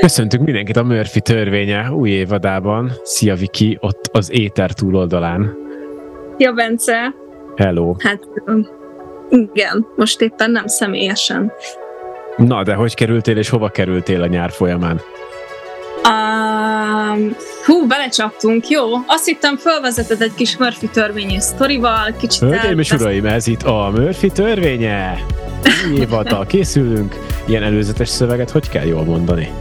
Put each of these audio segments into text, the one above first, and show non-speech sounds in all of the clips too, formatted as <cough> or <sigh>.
Köszöntünk mindenkit a Murphy törvénye új évadában. Szia Viki, ott az éter túloldalán. Szia Bence! Hello! Hát igen, most éppen nem személyesen. Na, de hogy kerültél és hova kerültél a nyár folyamán? Um, hú, belecsaptunk, jó. Azt hittem, felvezeted egy kis Murphy törvényi sztorival, kicsit Hölgyeim és uraim, ez itt a Murphy törvénye! Új évadtal készülünk. Ilyen előzetes szöveget hogy kell jól mondani?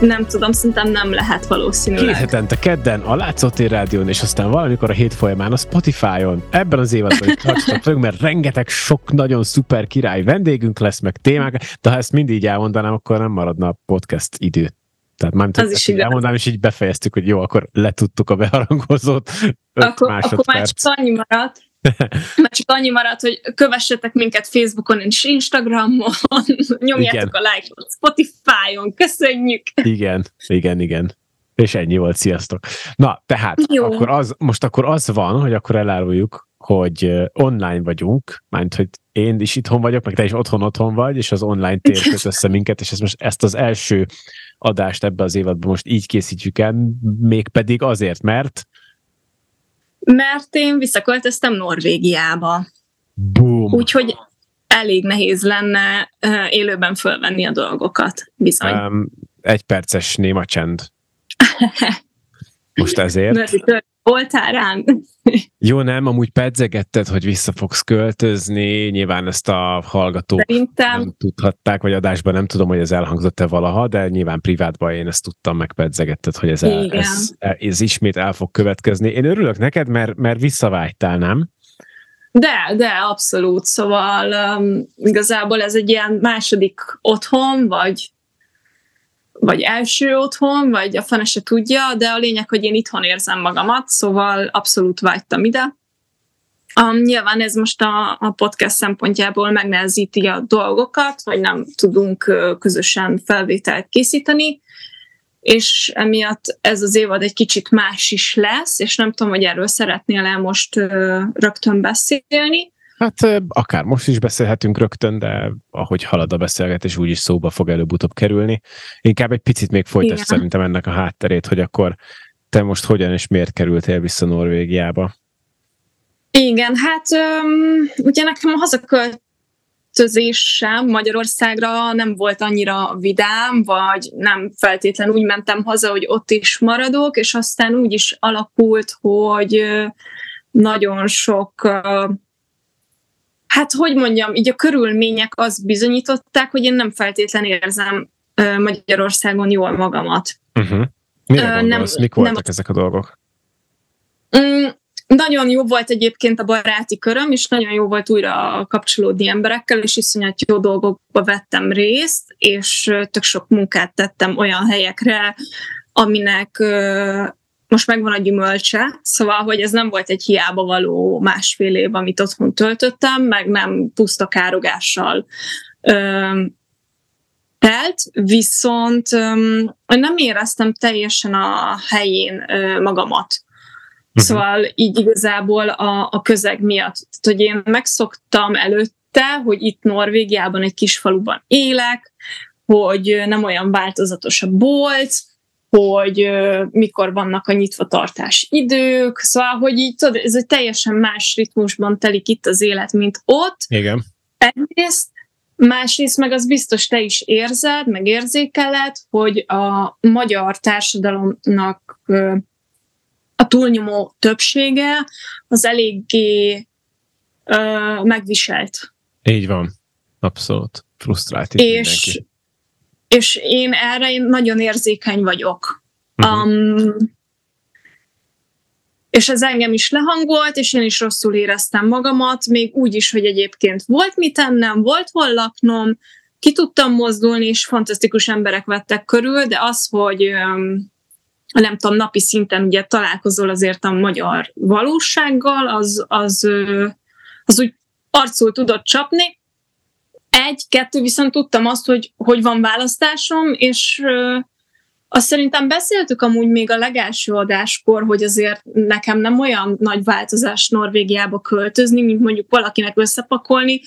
Nem tudom, szerintem nem lehet valószínűleg. Két hetente kedden a Látszótér Rádión, és aztán valamikor a hét folyamán a Spotify-on. Ebben az évadban is tartsatok velünk, mert rengeteg sok nagyon szuper király vendégünk lesz, meg témák, de ha ezt mindig elmondanám, akkor nem maradna a podcast idő. Tehát már Az is igaz. elmondanám, és így befejeztük, hogy jó, akkor letudtuk a beharangozót. Akkor, akkor már másodperc. csak annyi maradt, már csak annyi maradt, hogy kövessetek minket Facebookon és Instagramon, <laughs> nyomjátok Igen. a like-ot Spotify-on, köszönjük! Igen, igen, igen. És ennyi volt, sziasztok. Na, tehát Jó. akkor az, most akkor az van, hogy akkor eláruljuk, hogy online vagyunk, mert hogy én is itthon vagyok, meg te is otthon-otthon vagy, és az online tér köt össze minket, és ezt most ezt az első adást ebbe az évadban most így készítjük el, mégpedig azért, mert Mert én visszaköltöztem Norvégiába. boom, Úgyhogy elég nehéz lenne élőben fölvenni a dolgokat, bizony. um, egy perces néma csend. <laughs> Most ezért. Voltál rám? <laughs> Jó, nem, amúgy pedzegetted, hogy vissza fogsz költözni, nyilván ezt a hallgatók Szerintem nem tudhatták, vagy adásban nem tudom, hogy ez elhangzott-e valaha, de nyilván privátban én ezt tudtam, meg pedzegetted, hogy ez, el, ez, ez ismét el fog következni. Én örülök neked, mert, mert visszavágytál, nem? De, de, abszolút. Szóval um, igazából ez egy ilyen második otthon, vagy vagy első otthon, vagy a fene se tudja, de a lényeg, hogy én itthon érzem magamat, szóval abszolút vágytam ide. Um, nyilván ez most a, a podcast szempontjából megnehezíti a dolgokat, vagy nem tudunk közösen felvételt készíteni, és emiatt ez az évad egy kicsit más is lesz, és nem tudom, hogy erről szeretnél el most ö, rögtön beszélni. Hát akár most is beszélhetünk rögtön, de ahogy halad a beszélgetés, úgyis szóba fog előbb-utóbb kerülni. Inkább egy picit még folytasd Igen. szerintem ennek a hátterét, hogy akkor te most hogyan és miért kerültél vissza Norvégiába? Igen, hát öm, ugye nekem a hazaköltözésem Magyarországra nem volt annyira vidám, vagy nem feltétlenül úgy mentem haza, hogy ott is maradok, és aztán úgy is alakult, hogy nagyon sok, hát hogy mondjam, így a körülmények azt bizonyították, hogy én nem feltétlenül érzem Magyarországon jól magamat. Uh-huh. Mire nem- Mik voltak nem- ezek a dolgok? Mm, nagyon jó volt egyébként a baráti köröm, és nagyon jó volt újra kapcsolódni emberekkel, és iszonyat jó dolgokba vettem részt, és tök sok munkát tettem olyan helyekre, aminek most megvan a gyümölcse, szóval, hogy ez nem volt egy hiába való másfél év, amit otthon töltöttem, meg nem puszta károgással telt, viszont ö, nem éreztem teljesen a helyén ö, magamat. Mhm. Szóval így igazából a, a közeg miatt. Tehát, hogy én megszoktam előtte, hogy itt Norvégiában egy kis faluban élek, hogy nem olyan változatos a bolt, hogy mikor vannak a nyitva tartás idők, szóval, hogy így tudod, ez egy teljesen más ritmusban telik itt az élet, mint ott, Igen. egyrészt, másrészt meg az biztos te is érzed, meg érzékeled, hogy a magyar társadalomnak a túlnyomó többsége az eléggé megviselt. Így van. Abszolút. Frusztrált És, mindenki. És én erre én nagyon érzékeny vagyok. Mhm. Um, és ez engem is lehangolt, és én is rosszul éreztem magamat, még úgy is, hogy egyébként volt mit tennem, volt hol laknom, ki tudtam mozdulni, és fantasztikus emberek vettek körül, de az, hogy öm, nem tudom, napi szinten ugye találkozol azért a magyar valósággal, az, az, az úgy arcul tudott csapni. Egy, kettő, viszont tudtam azt, hogy, hogy van választásom, és azt szerintem beszéltük amúgy még a legelső adáskor, hogy azért nekem nem olyan nagy változás Norvégiába költözni, mint mondjuk valakinek összepakolni.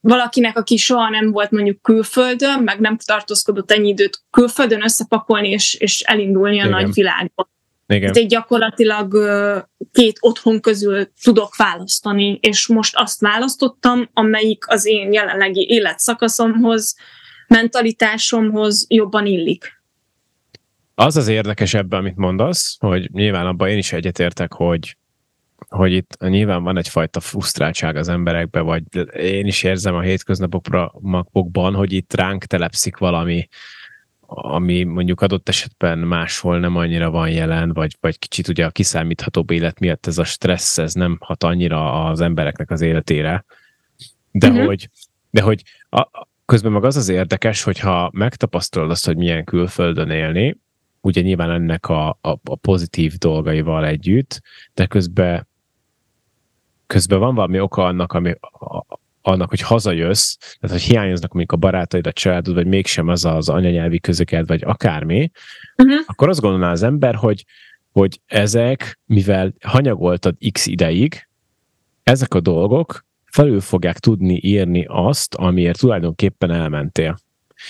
Valakinek, aki soha nem volt mondjuk külföldön, meg nem tartózkodott ennyi időt külföldön összepakolni és, és elindulni a Igen. nagy világba. Igen. Tehát gyakorlatilag két otthon közül tudok választani, és most azt választottam, amelyik az én jelenlegi életszakaszomhoz, mentalitásomhoz jobban illik. Az az érdekes ebben, amit mondasz, hogy nyilván abban én is egyetértek, hogy hogy itt nyilván van egyfajta frusztráltság az emberekbe, vagy én is érzem a hétköznapokban, hogy itt ránk telepszik valami, ami mondjuk adott esetben máshol nem annyira van jelen, vagy, vagy kicsit ugye a kiszámíthatóbb élet miatt ez a stressz, ez nem hat annyira az embereknek az életére. De uh-huh. hogy, de hogy a, közben meg az az érdekes, hogyha megtapasztalod azt, hogy milyen külföldön élni, ugye nyilván ennek a, a, a pozitív dolgaival együtt, de közben közben van valami oka annak, ami, a, annak, hogy hazajössz, tehát hogy hiányoznak mondjuk a barátaid, a családod, vagy mégsem az az anyanyelvi közöket, vagy akármi, uh-huh. akkor azt gondolná az ember, hogy, hogy ezek, mivel hanyagoltad x ideig, ezek a dolgok felül fogják tudni írni azt, amiért tulajdonképpen elmentél.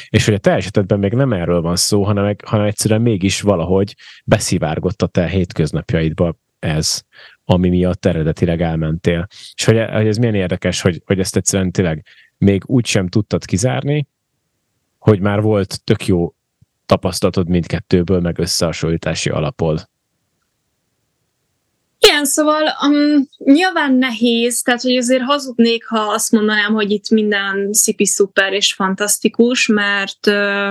És hogy a te esetedben még nem erről van szó, hanem, hanem egyszerűen mégis valahogy beszivárgott a te hétköznapjaidba ez, ami miatt eredetileg elmentél. És hogy, hogy ez milyen érdekes, hogy, hogy ezt egyszerűen tényleg még úgy sem tudtad kizárni, hogy már volt tök jó tapasztalatod mindkettőből, meg összehasonlítási alapod. Igen, szóval um, nyilván nehéz, tehát hogy azért hazudnék, ha azt mondanám, hogy itt minden szipi szuper és fantasztikus, mert uh,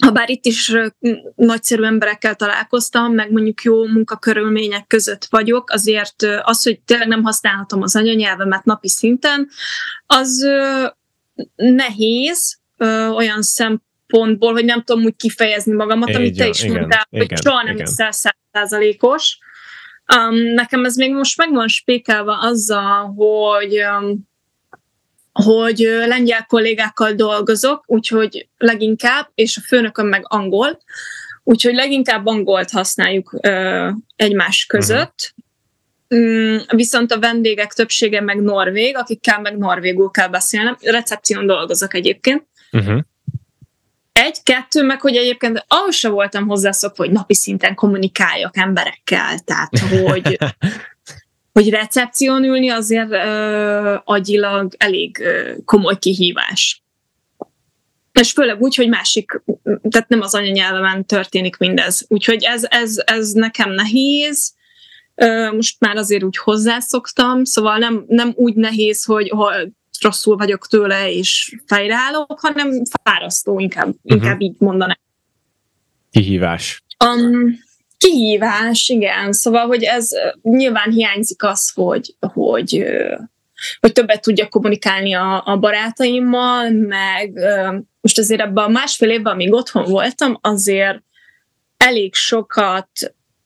ha bár itt is nagyszerű emberekkel találkoztam, meg mondjuk jó munkakörülmények között vagyok, azért az, hogy tényleg nem használhatom az anyanyelvemet napi szinten, az nehéz olyan szempontból, hogy nem tudom úgy kifejezni magamat, amit te is igen, mondtál, igen, hogy soha nem leszel százszázalékos. Um, nekem ez még most meg van spékelve azzal, hogy um, hogy lengyel kollégákkal dolgozok, úgyhogy leginkább, és a főnököm meg angol, úgyhogy leginkább angolt használjuk ö, egymás között. Uh-huh. Mm, viszont a vendégek többsége meg norvég, akikkel meg norvégul kell beszélnem. Recepción dolgozok egyébként. Uh-huh. Egy, kettő, meg hogy egyébként ahhoz sem voltam hozzászokva, hogy napi szinten kommunikáljak emberekkel, tehát hogy <laughs> hogy recepción ülni azért ö, agyilag elég ö, komoly kihívás. És főleg úgy, hogy másik, tehát nem az anyanyelvemen történik mindez. Úgyhogy ez, ez, ez nekem nehéz. Ö, most már azért úgy hozzászoktam, szóval nem, nem úgy nehéz, hogy, hogy rosszul vagyok tőle és fejreállok, hanem fárasztó, inkább, uh-huh. inkább így mondanám. Kihívás. Um, Kihívás, igen. Szóval, hogy ez nyilván hiányzik az, hogy, hogy, hogy többet tudja kommunikálni a, a barátaimmal, meg most azért ebben a másfél évben, amíg otthon voltam, azért elég sokat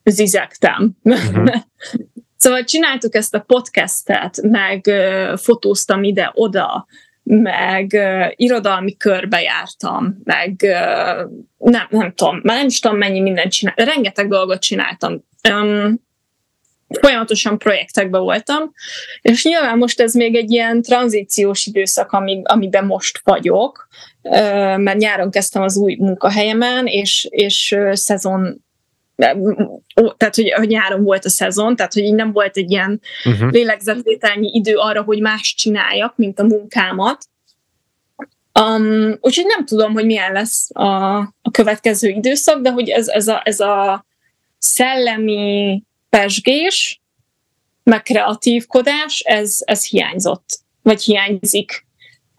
zizegtem. Uh-huh. <laughs> szóval csináltuk ezt a podcastet, meg fotóztam ide-oda, meg uh, irodalmi körbe jártam, meg uh, nem, nem tudom, már nem is tudom mennyi mindent csináltam, rengeteg dolgot csináltam. Um, folyamatosan projektekben voltam, és nyilván most ez még egy ilyen tranzíciós időszak, amíg, amiben most vagyok, mert nyáron kezdtem az új munkahelyemen, és, és szezon tehát, hogy, hogy nyáron volt a szezon, tehát, hogy így nem volt egy ilyen uh-huh. lélegzetvételnyi idő arra, hogy más csináljak, mint a munkámat. Um, úgyhogy nem tudom, hogy milyen lesz a, a következő időszak, de hogy ez, ez, a, ez a szellemi pesgés, meg kreatívkodás, ez, ez hiányzott, vagy hiányzik.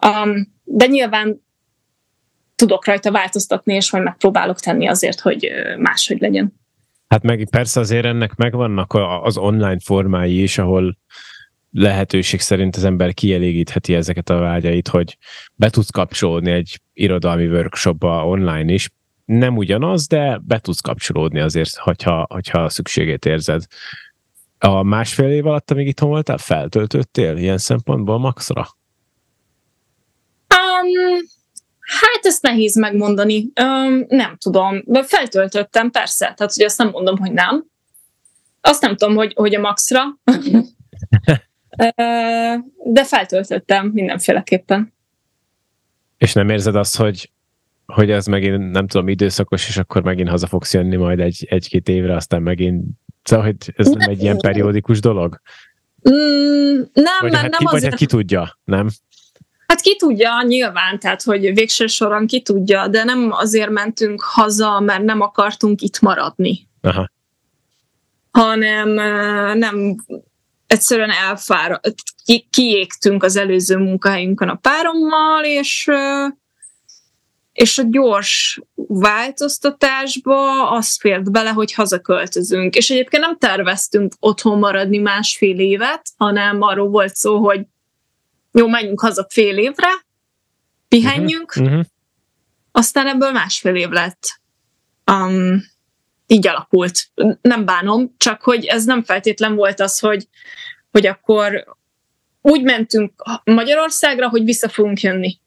Um, de nyilván tudok rajta változtatni, és majd megpróbálok tenni azért, hogy máshogy legyen. Hát meg persze azért ennek megvannak az online formái is, ahol lehetőség szerint az ember kielégítheti ezeket a vágyait, hogy be tudsz kapcsolódni egy irodalmi workshopba online is. Nem ugyanaz, de be tudsz kapcsolódni azért, hogyha, hogyha szükségét érzed. A másfél év alatt, amíg itthon voltál, feltöltöttél ilyen szempontból maxra? Um, Hát ezt nehéz megmondani. Öm, nem tudom. Feltöltöttem, persze. Tehát, hogy azt nem mondom, hogy nem. Azt nem tudom, hogy, hogy a maxra. <laughs> De feltöltöttem mindenféleképpen. És nem érzed azt, hogy, hogy ez megint, nem tudom, időszakos, és akkor megint haza fogsz jönni majd egy, egy-két évre, aztán megint, szóval, hogy ez nem egy ilyen periódikus dolog? Mm, nem, vagy mert hát nem ki, vagy azért... hát ki tudja, nem? Hát ki tudja, nyilván, tehát hogy végső soron ki tudja, de nem azért mentünk haza, mert nem akartunk itt maradni. Aha. Hanem nem egyszerűen elfáradt, ki, kiégtünk az előző munkahelyünkön a párommal, és és a gyors változtatásba az fért bele, hogy hazaköltözünk. És egyébként nem terveztünk otthon maradni másfél évet, hanem arról volt szó, hogy jó, menjünk haza fél évre, pihenjünk, uh-huh. Uh-huh. aztán ebből másfél év lett. Um, így alakult. Nem bánom, csak hogy ez nem feltétlen volt az, hogy, hogy akkor úgy mentünk Magyarországra, hogy vissza fogunk jönni.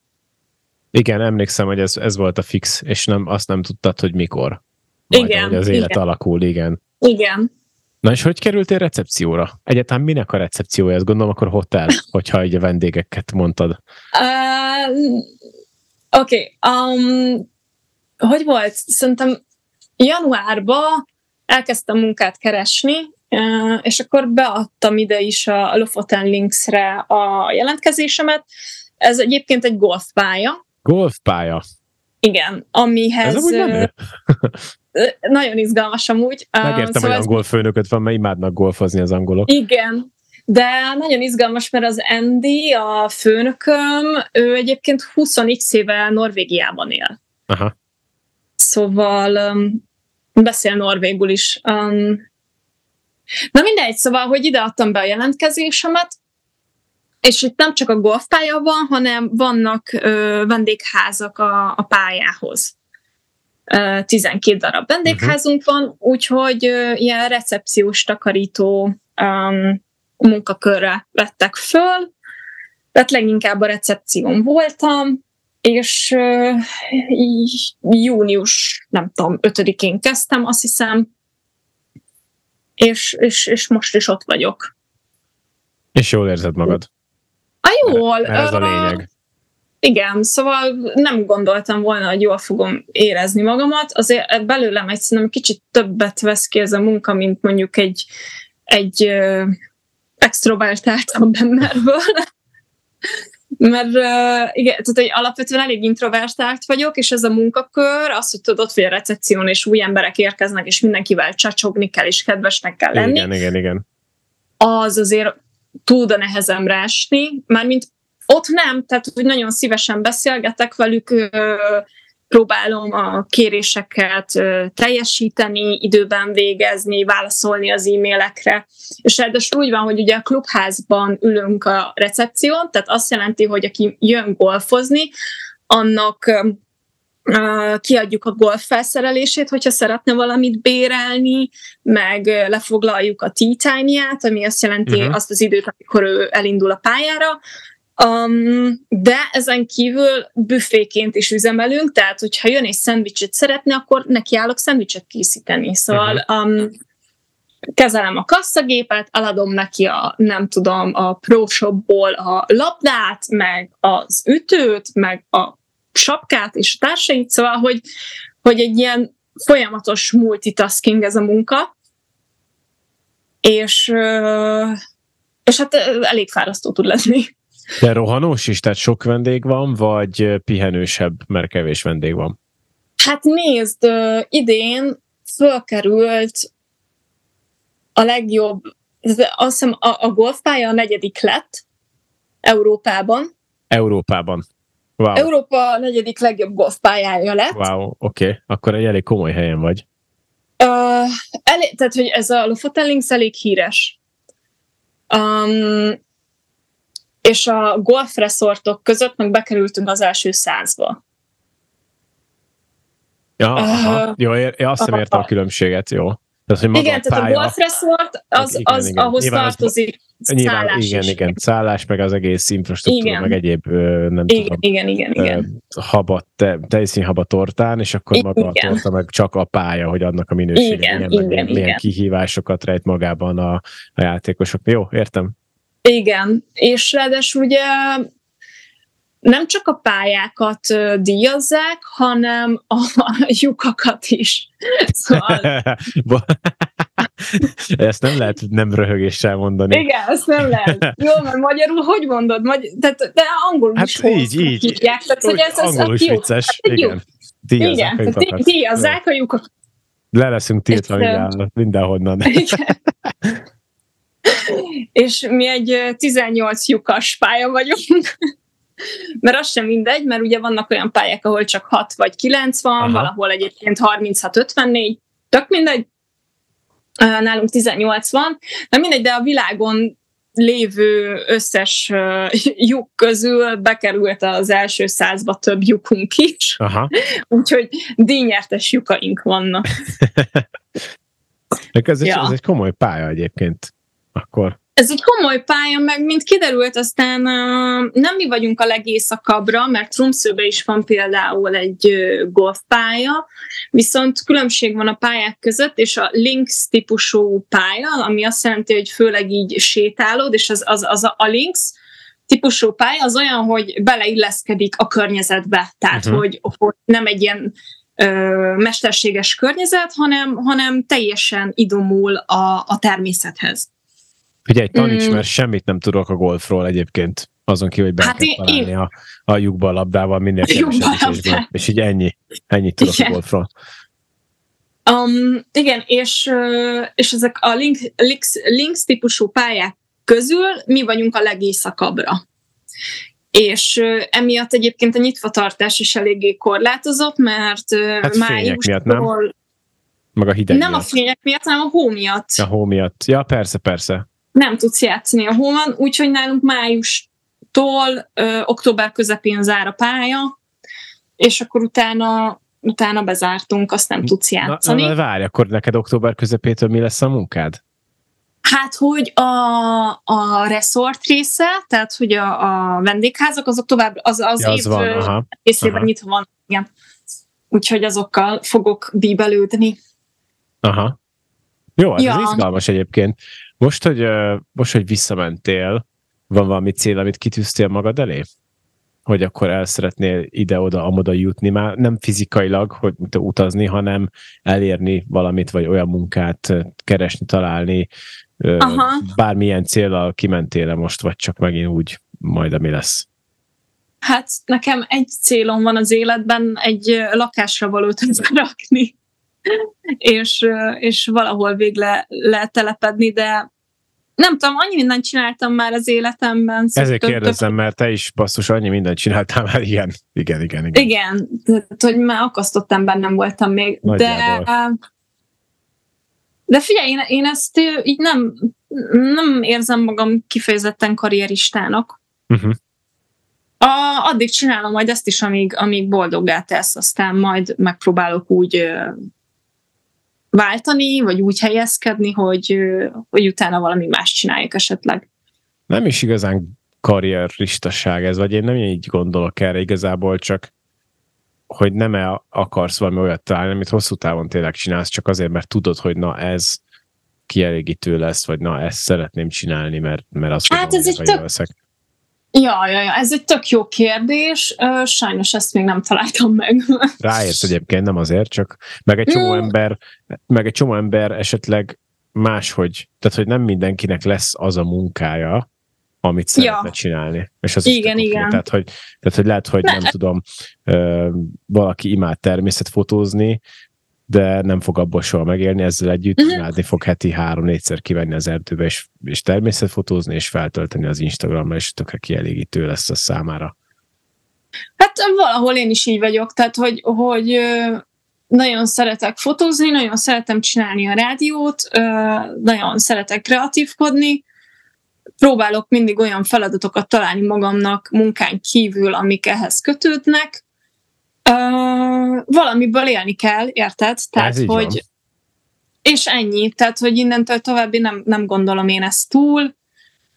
Igen, emlékszem, hogy ez, ez volt a fix, és nem, azt nem tudtad, hogy mikor. Majd, igen. Hogy az élet igen. alakul, igen. Igen. Na és hogy kerültél recepcióra? Egyáltalán minek a recepciója? Ezt gondolom akkor hotel, hogyha így a vendégeket mondtad. Uh, Oké, okay. um, hogy volt? Szerintem januárban elkezdtem munkát keresni, uh, és akkor beadtam ide is a Lofoten Linksre a jelentkezésemet. Ez egyébként egy golfpálya. Golfpálya? Igen, amihez... Ez nagyon izgalmas amúgy. Megértem, szóval hogy angol főnököt van, mert imádnak golfozni az angolok. Igen, de nagyon izgalmas, mert az Andy, a főnököm, ő egyébként 20 éve Norvégiában él. Aha. Szóval um, beszél norvégul is. Um, na mindegy, szóval, hogy ide adtam be a jelentkezésemet, és itt nem csak a golfpálya van, hanem vannak ö, vendégházak a, a pályához. 12 darab vendégházunk uh-huh. van, úgyhogy ilyen recepciós takarító um, munkakörre vettek föl. Tehát leginkább a recepción voltam, és uh, június, nem tudom, 5-én kezdtem, azt hiszem, és, és, és most is ott vagyok. És jól érzed magad? A jól. Mert, ez a lényeg. Igen, szóval nem gondoltam volna, hogy jól fogom érezni magamat. Azért belőlem egy szerintem kicsit többet vesz ki ez a munka, mint mondjuk egy, egy uh, extrovertáltabb emberből. <laughs> Mert uh, igen, tehát hogy alapvetően elég introvertált vagyok, és ez a munkakör, az, hogy tudod, hogy a recepción és új emberek érkeznek, és mindenkivel csacsogni kell, és kedvesnek kell lenni. Igen, igen, igen. Az azért tud a nehezemre esni, mármint ott nem, tehát hogy nagyon szívesen beszélgetek velük, próbálom a kéréseket teljesíteni, időben végezni, válaszolni az e-mailekre. És ráadásul úgy van, hogy ugye a klubházban ülünk a recepción, tehát azt jelenti, hogy aki jön golfozni, annak kiadjuk a golf felszerelését, hogyha szeretne valamit bérelni, meg lefoglaljuk a tea time-ját, ami azt jelenti uh-huh. azt az időt, amikor ő elindul a pályára, Um, de ezen kívül büféként is üzemelünk, tehát hogyha jön egy szendvicset szeretne, akkor nekiállok szendvicset készíteni. Szóval um, kezelem a kasszagépet, eladom neki a, nem tudom, a ProShopból a labdát, meg az ütőt, meg a sapkát és a társait, szóval, hogy, hogy egy ilyen folyamatos multitasking ez a munka, és, és hát elég fárasztó tud lenni. De rohanós is, tehát sok vendég van, vagy pihenősebb, mert kevés vendég van? Hát nézd, idén fölkerült a legjobb, azt hiszem a, a golfpálya a negyedik lett Európában. Európában. Wow. Európa negyedik legjobb golfpályája lett. Wow, oké. Okay. Akkor egy elég komoly helyen vagy. Uh, elég, tehát, hogy ez a Lofoten Links elég híres. Um, és a golf resortok között meg bekerültünk az első százba. Ja, aha. Uh, jó, én azt hiszem értem a különbséget, jó. Tehát, hogy igen, a tehát a golf resort az, igen, az igen. ahhoz nyilván tartozik az, nyilván, igen, is. igen, szállás, meg az egész infrastruktúra, igen. meg egyéb, nem igen, tudom, igen, igen, igen. haba, te, tejszínhaba tortán, és akkor maga igen. a torta, meg csak a pálya, hogy adnak a minőséget, igen, milyen, igen, meg, igen. milyen kihívásokat rejt magában a, a játékosok. Jó, értem. Igen, és ráadásul ugye nem csak a pályákat díjazzák, hanem a <laughs> lyukakat is. <laughs> Szóval... <laughs> ezt nem lehet nem röhögéssel mondani. Igen, ezt nem lehet. Jó, mert magyarul hogy mondod? Magy- tehát, de angolul hát is így, így. hívják. Tehát, hogy ez, ez angolul is vicces. Hát, igen. Díjazzák igen, a lyukakat. díjazzák a lyukakat. Le leszünk tiltva minden, mindenhonnan. Igen. És mi egy 18 lyukas pálya vagyunk mert az sem mindegy, mert ugye vannak olyan pályák, ahol csak 6 vagy 9 van, Aha. valahol egyébként 36-54, tök mindegy, nálunk 18 van, de mindegy, de a világon lévő összes lyuk közül bekerült az első százba több lyukunk is, Aha. <laughs> úgyhogy díjnyertes lyukaink vannak. <laughs> ez, ja. ez egy komoly pálya egyébként akkor. Ez egy komoly pálya, meg mint kiderült, aztán uh, nem mi vagyunk a legészakabbra, mert Tromszőben is van például egy uh, golfpálya, viszont különbség van a pályák között, és a links típusú pálya, ami azt jelenti, hogy főleg így sétálod, és az, az, az a, a links típusú pálya az olyan, hogy beleilleszkedik a környezetbe, tehát uh-huh. hogy, hogy nem egy ilyen ö, mesterséges környezet, hanem, hanem teljesen idomul a, a természethez. Ugye taníts, mm. mert semmit nem tudok a golfról egyébként. Azon kívül, hogy be hát kell találni én... a, a lyukba a labdával minél kevesebb És így ennyi. Ennyit tudok igen. a golfról. Um, igen, és, és ezek a links, links, links típusú pályák közül mi vagyunk a legészakabbra. És emiatt egyébként a nyitvatartás is eléggé korlátozott, mert hát május miatt, nem? Meg a hideg Nem miatt. a fények miatt, hanem a hó miatt. A hó miatt. Ja, persze, persze nem tudsz játszani a hóban, úgyhogy nálunk májustól ö, október közepén zár a pálya, és akkor utána utána bezártunk, azt nem tudsz játszani. Na, na várj, akkor neked október közepétől mi lesz a munkád? Hát, hogy a, a resort része, tehát, hogy a, a vendégházak, azok tovább, az, az, ja, az év van, aha, részében aha. nyitva van, igen. Úgyhogy azokkal fogok bíbelődni. Aha. Jó, ez ja. izgalmas egyébként. Most, hogy, most, hogy visszamentél, van valami cél, amit kitűztél magad elé? Hogy akkor el szeretnél ide-oda, amoda jutni, már nem fizikailag, hogy utazni, hanem elérni valamit, vagy olyan munkát keresni, találni, Aha. bármilyen célral kimentél most, vagy csak megint úgy majd, ami lesz? Hát nekem egy célom van az életben, egy lakásra való <laughs> rakni és, és valahol végle letelepedni, de nem tudom, annyi mindent csináltam már az életemben. Ezért kérdezem, mert te is basszus, annyi mindent csináltál már, igen, igen, igen. Igen, igen tehát, hogy már akasztottam bennem voltam még, Nagyjából. de de figyelj, én, én ezt így nem, nem érzem magam kifejezetten karrieristának. Uh-huh. A, addig csinálom majd ezt is, amíg, amíg boldoggá tesz, aztán majd megpróbálok úgy váltani, vagy úgy helyezkedni, hogy, hogy utána valami más csinálják esetleg. Nem is igazán karrieristaság ez, vagy én nem így gondolok erre igazából, csak hogy nem -e akarsz valami olyat találni, amit hosszú távon tényleg csinálsz, csak azért, mert tudod, hogy na ez kielégítő lesz, vagy na ezt szeretném csinálni, mert, mert azt hát ez egy tök, Ja, ja, ja, ez egy tök jó kérdés. Sajnos ezt még nem találtam meg. <laughs> Ráérsz egyébként, nem azért, csak meg egy csomó ember, meg egy csomó ember esetleg máshogy, tehát hogy nem mindenkinek lesz az a munkája, amit szeretne ja. csinálni. És az igen, igen. Tehát hogy, tehát, hogy lehet, hogy nem, tudom, valaki imád természetfotózni, de nem fog abból soha megélni, ezzel együtt uh-huh. imádni fog heti három-négyszer kivenni az erdőbe, és, és természetfotózni, és feltölteni az Instagramra, és tökre kielégítő lesz a számára. Hát valahol én is így vagyok, tehát hogy, hogy nagyon szeretek fotózni, nagyon szeretem csinálni a rádiót, nagyon szeretek kreatívkodni, próbálok mindig olyan feladatokat találni magamnak munkán kívül, amik ehhez kötődnek, Uh, valamiből élni kell, érted? Tehát, Ez hogy van. és ennyi, tehát, hogy innentől további nem, nem gondolom én ezt túl,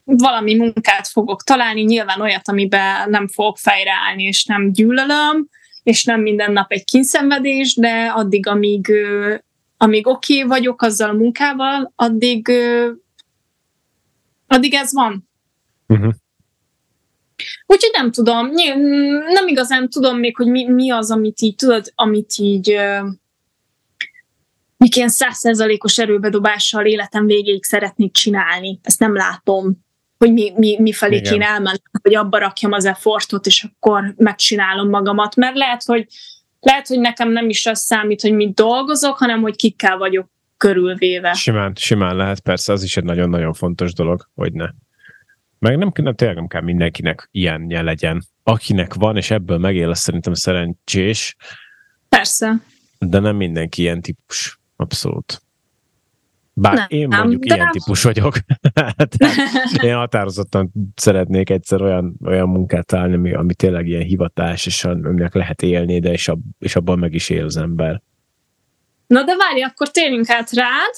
valami munkát fogok találni, nyilván olyat, amiben nem fogok fejreállni, és nem gyűlölöm, és nem minden nap egy kínszenvedés, de addig, amíg, amíg oké okay vagyok azzal a munkával, addig, addig ez van. Uh-huh. Úgyhogy nem tudom, nem igazán tudom még, hogy mi, mi az, amit így, tudod, amit így mik ilyen százszerzalékos erőbedobással életem végéig szeretnék csinálni. Ezt nem látom, hogy mi, mi, mi felé Igen. kéne elmenni, hogy abba rakjam az effortot, és akkor megcsinálom magamat. Mert lehet, hogy lehet, hogy nekem nem is az számít, hogy mit dolgozok, hanem hogy kikkel vagyok körülvéve. Simán, simán lehet, persze, az is egy nagyon-nagyon fontos dolog, hogy ne. Meg nem, nem, tényleg nem kell mindenkinek ilyenje legyen. Akinek van, és ebből megél, az szerintem szerencsés. Persze. De nem mindenki ilyen típus. Abszolút. Bár nem, én mondjuk nem, ilyen de... típus vagyok. <laughs> Hát, én határozottan szeretnék egyszer olyan, olyan munkát találni, ami, ami tényleg ilyen hivatás, és aminek lehet élni, de és, ab, és abban meg is él az ember. Na de várj, akkor térjünk át rád.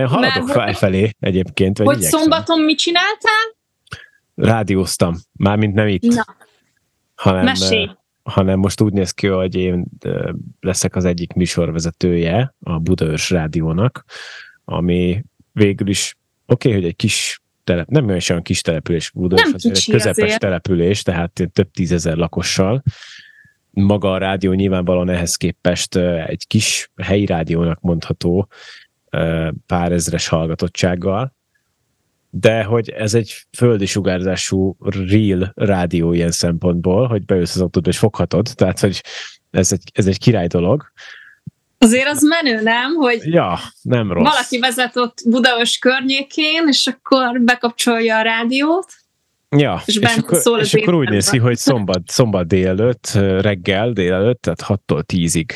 Én haladok felfelé egyébként. Vagy hogy igyekszem. szombaton mit csináltál? Rádióztam. Mármint nem itt. Na. Hanem, Mesélj hanem most úgy néz ki, hogy én leszek az egyik műsorvezetője a Budaörs Rádiónak, ami végül is oké, okay, hogy egy kis telep, nem olyan kis település Budaörs, nem egy közepes azért. település, tehát több tízezer lakossal. Maga a rádió nyilvánvalóan ehhez képest egy kis helyi rádiónak mondható pár ezres hallgatottsággal, de hogy ez egy földi sugárzású real rádió ilyen szempontból, hogy beülsz az autóba és foghatod, tehát hogy ez egy, ez egy király dolog. Azért az menő, nem? Hogy ja, nem rossz. Valaki vezet ott Budaörs környékén, és akkor bekapcsolja a rádiót. Ja, és, és, akkor, szól és akkor úgy néz ki, hogy szombat, szombat délelőtt, reggel délelőtt, tehát 6-tól 10-ig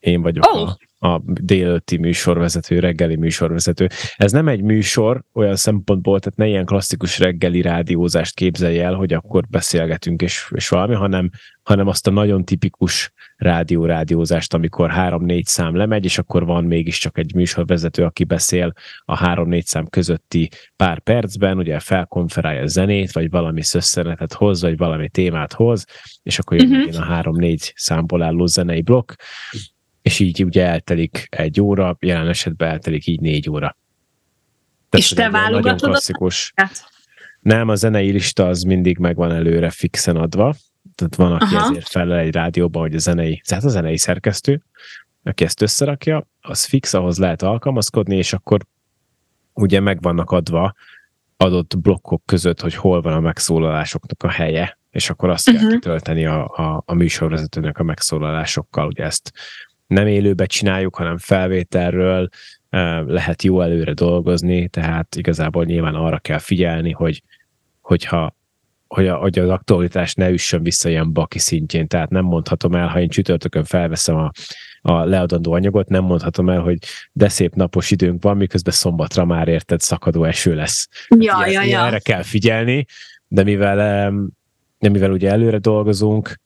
én vagyok oh. a, a délőtti műsorvezető, reggeli műsorvezető. Ez nem egy műsor olyan szempontból, tehát ne ilyen klasszikus reggeli rádiózást képzelj el, hogy akkor beszélgetünk és, és valami, hanem, hanem azt a nagyon tipikus rádió-rádiózást, amikor három-négy szám lemegy, és akkor van mégiscsak egy műsorvezető, aki beszél a három-négy szám közötti pár percben, ugye felkonferálja a zenét, vagy valami szösszenetet hoz, vagy valami témát hoz, és akkor jön uh-huh. a három-négy számból álló zenei blokk, és így ugye eltelik egy óra, jelen esetben eltelik így négy óra. Tehát, és te válogatod nagyon klasszikus. Nem, a zenei lista az mindig megvan előre fixen adva, tehát van, aki Aha. ezért felel egy rádióban, hogy a zenei, tehát a zenei szerkesztő, aki ezt összerakja, az fix, ahhoz lehet alkalmazkodni, és akkor ugye meg vannak adva adott blokkok között, hogy hol van a megszólalásoknak a helye, és akkor azt uh-huh. kell mhm. kitölteni a, a, a műsorvezetőnek a megszólalásokkal, ugye ezt nem élőbe csináljuk, hanem felvételről lehet jó előre dolgozni, tehát igazából nyilván arra kell figyelni, hogy, hogyha hogy, a, hogy az aktualitás ne üssön vissza ilyen baki szintjén, tehát nem mondhatom el, ha én csütörtökön felveszem a, a leadandó anyagot, nem mondhatom el, hogy de szép napos időnk van, miközben szombatra már érted szakadó eső lesz. Ja, hát ja, ja. Erre kell figyelni, de mivel, de mivel ugye előre dolgozunk,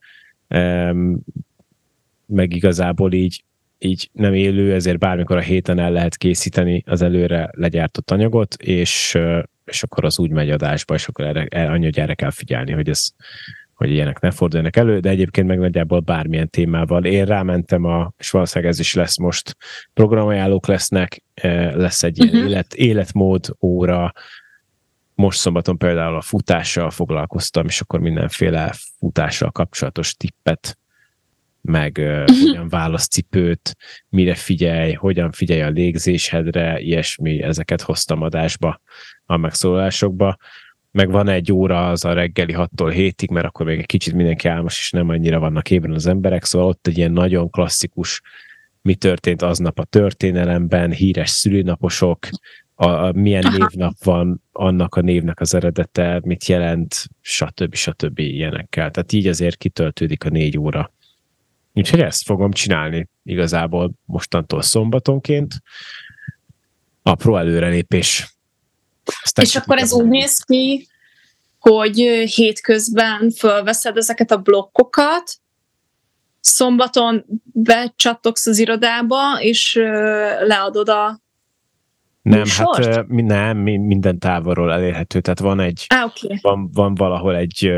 meg igazából így, így nem élő, ezért bármikor a héten el lehet készíteni az előre legyártott anyagot, és, és akkor az úgy megy adásba, és akkor erre, annyi, hogy erre kell figyelni, hogy ez hogy ilyenek ne forduljanak elő, de egyébként meg nagyjából bármilyen témával. Én rámentem, a, és valószínűleg ez is lesz most, programajánlók lesznek, lesz egy ilyen uh-huh. élet, életmód óra, most szombaton például a futással foglalkoztam, és akkor mindenféle futással kapcsolatos tippet meg uh, <laughs> hogyan válasz cipőt, mire figyelj, hogyan figyelj a légzésedre, ilyesmi, ezeket hoztam adásba a megszólalásokba. Meg van egy óra az a reggeli 6-tól 7-ig, mert akkor még egy kicsit mindenki álmos, és nem annyira vannak ébren az emberek, szóval ott egy ilyen nagyon klasszikus mi történt aznap a történelemben, híres szülőnaposok, a, a milyen Aha. névnap van, annak a névnek az eredete, mit jelent, stb. stb. ilyenekkel. Tehát így azért kitöltődik a négy óra. Úgyhogy ezt fogom csinálni igazából mostantól szombatonként. Apró előrelépés. Aztán és akkor ez úgy néz ki, hogy hétközben fölveszed ezeket a blokkokat, szombaton becsattogsz az irodába, és leadod a nem, Sort? hát nem, minden távolról elérhető, tehát van egy, ah, okay. van, van valahol egy,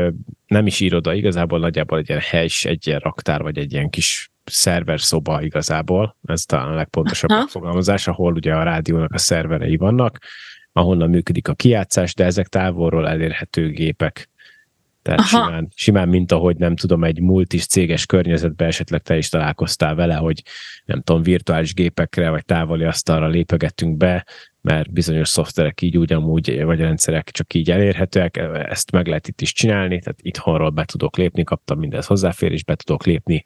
nem is iroda, igazából nagyjából egy ilyen hely, egy ilyen raktár, vagy egy ilyen kis szerver szoba igazából, ez talán a legpontosabb Aha. megfogalmazás, ahol ugye a rádiónak a szerverei vannak, ahonnan működik a kiátszás, de ezek távolról elérhető gépek. Tehát simán, simán, mint ahogy nem tudom, egy multis céges környezetben esetleg te is találkoztál vele, hogy nem tudom, virtuális gépekre vagy távoli asztalra lépegettünk be, mert bizonyos szoftverek így ugyanúgy, vagy rendszerek csak így elérhetőek, ezt meg lehet itt is csinálni, tehát itthonról be tudok lépni, kaptam mindez hozzáférés, be tudok lépni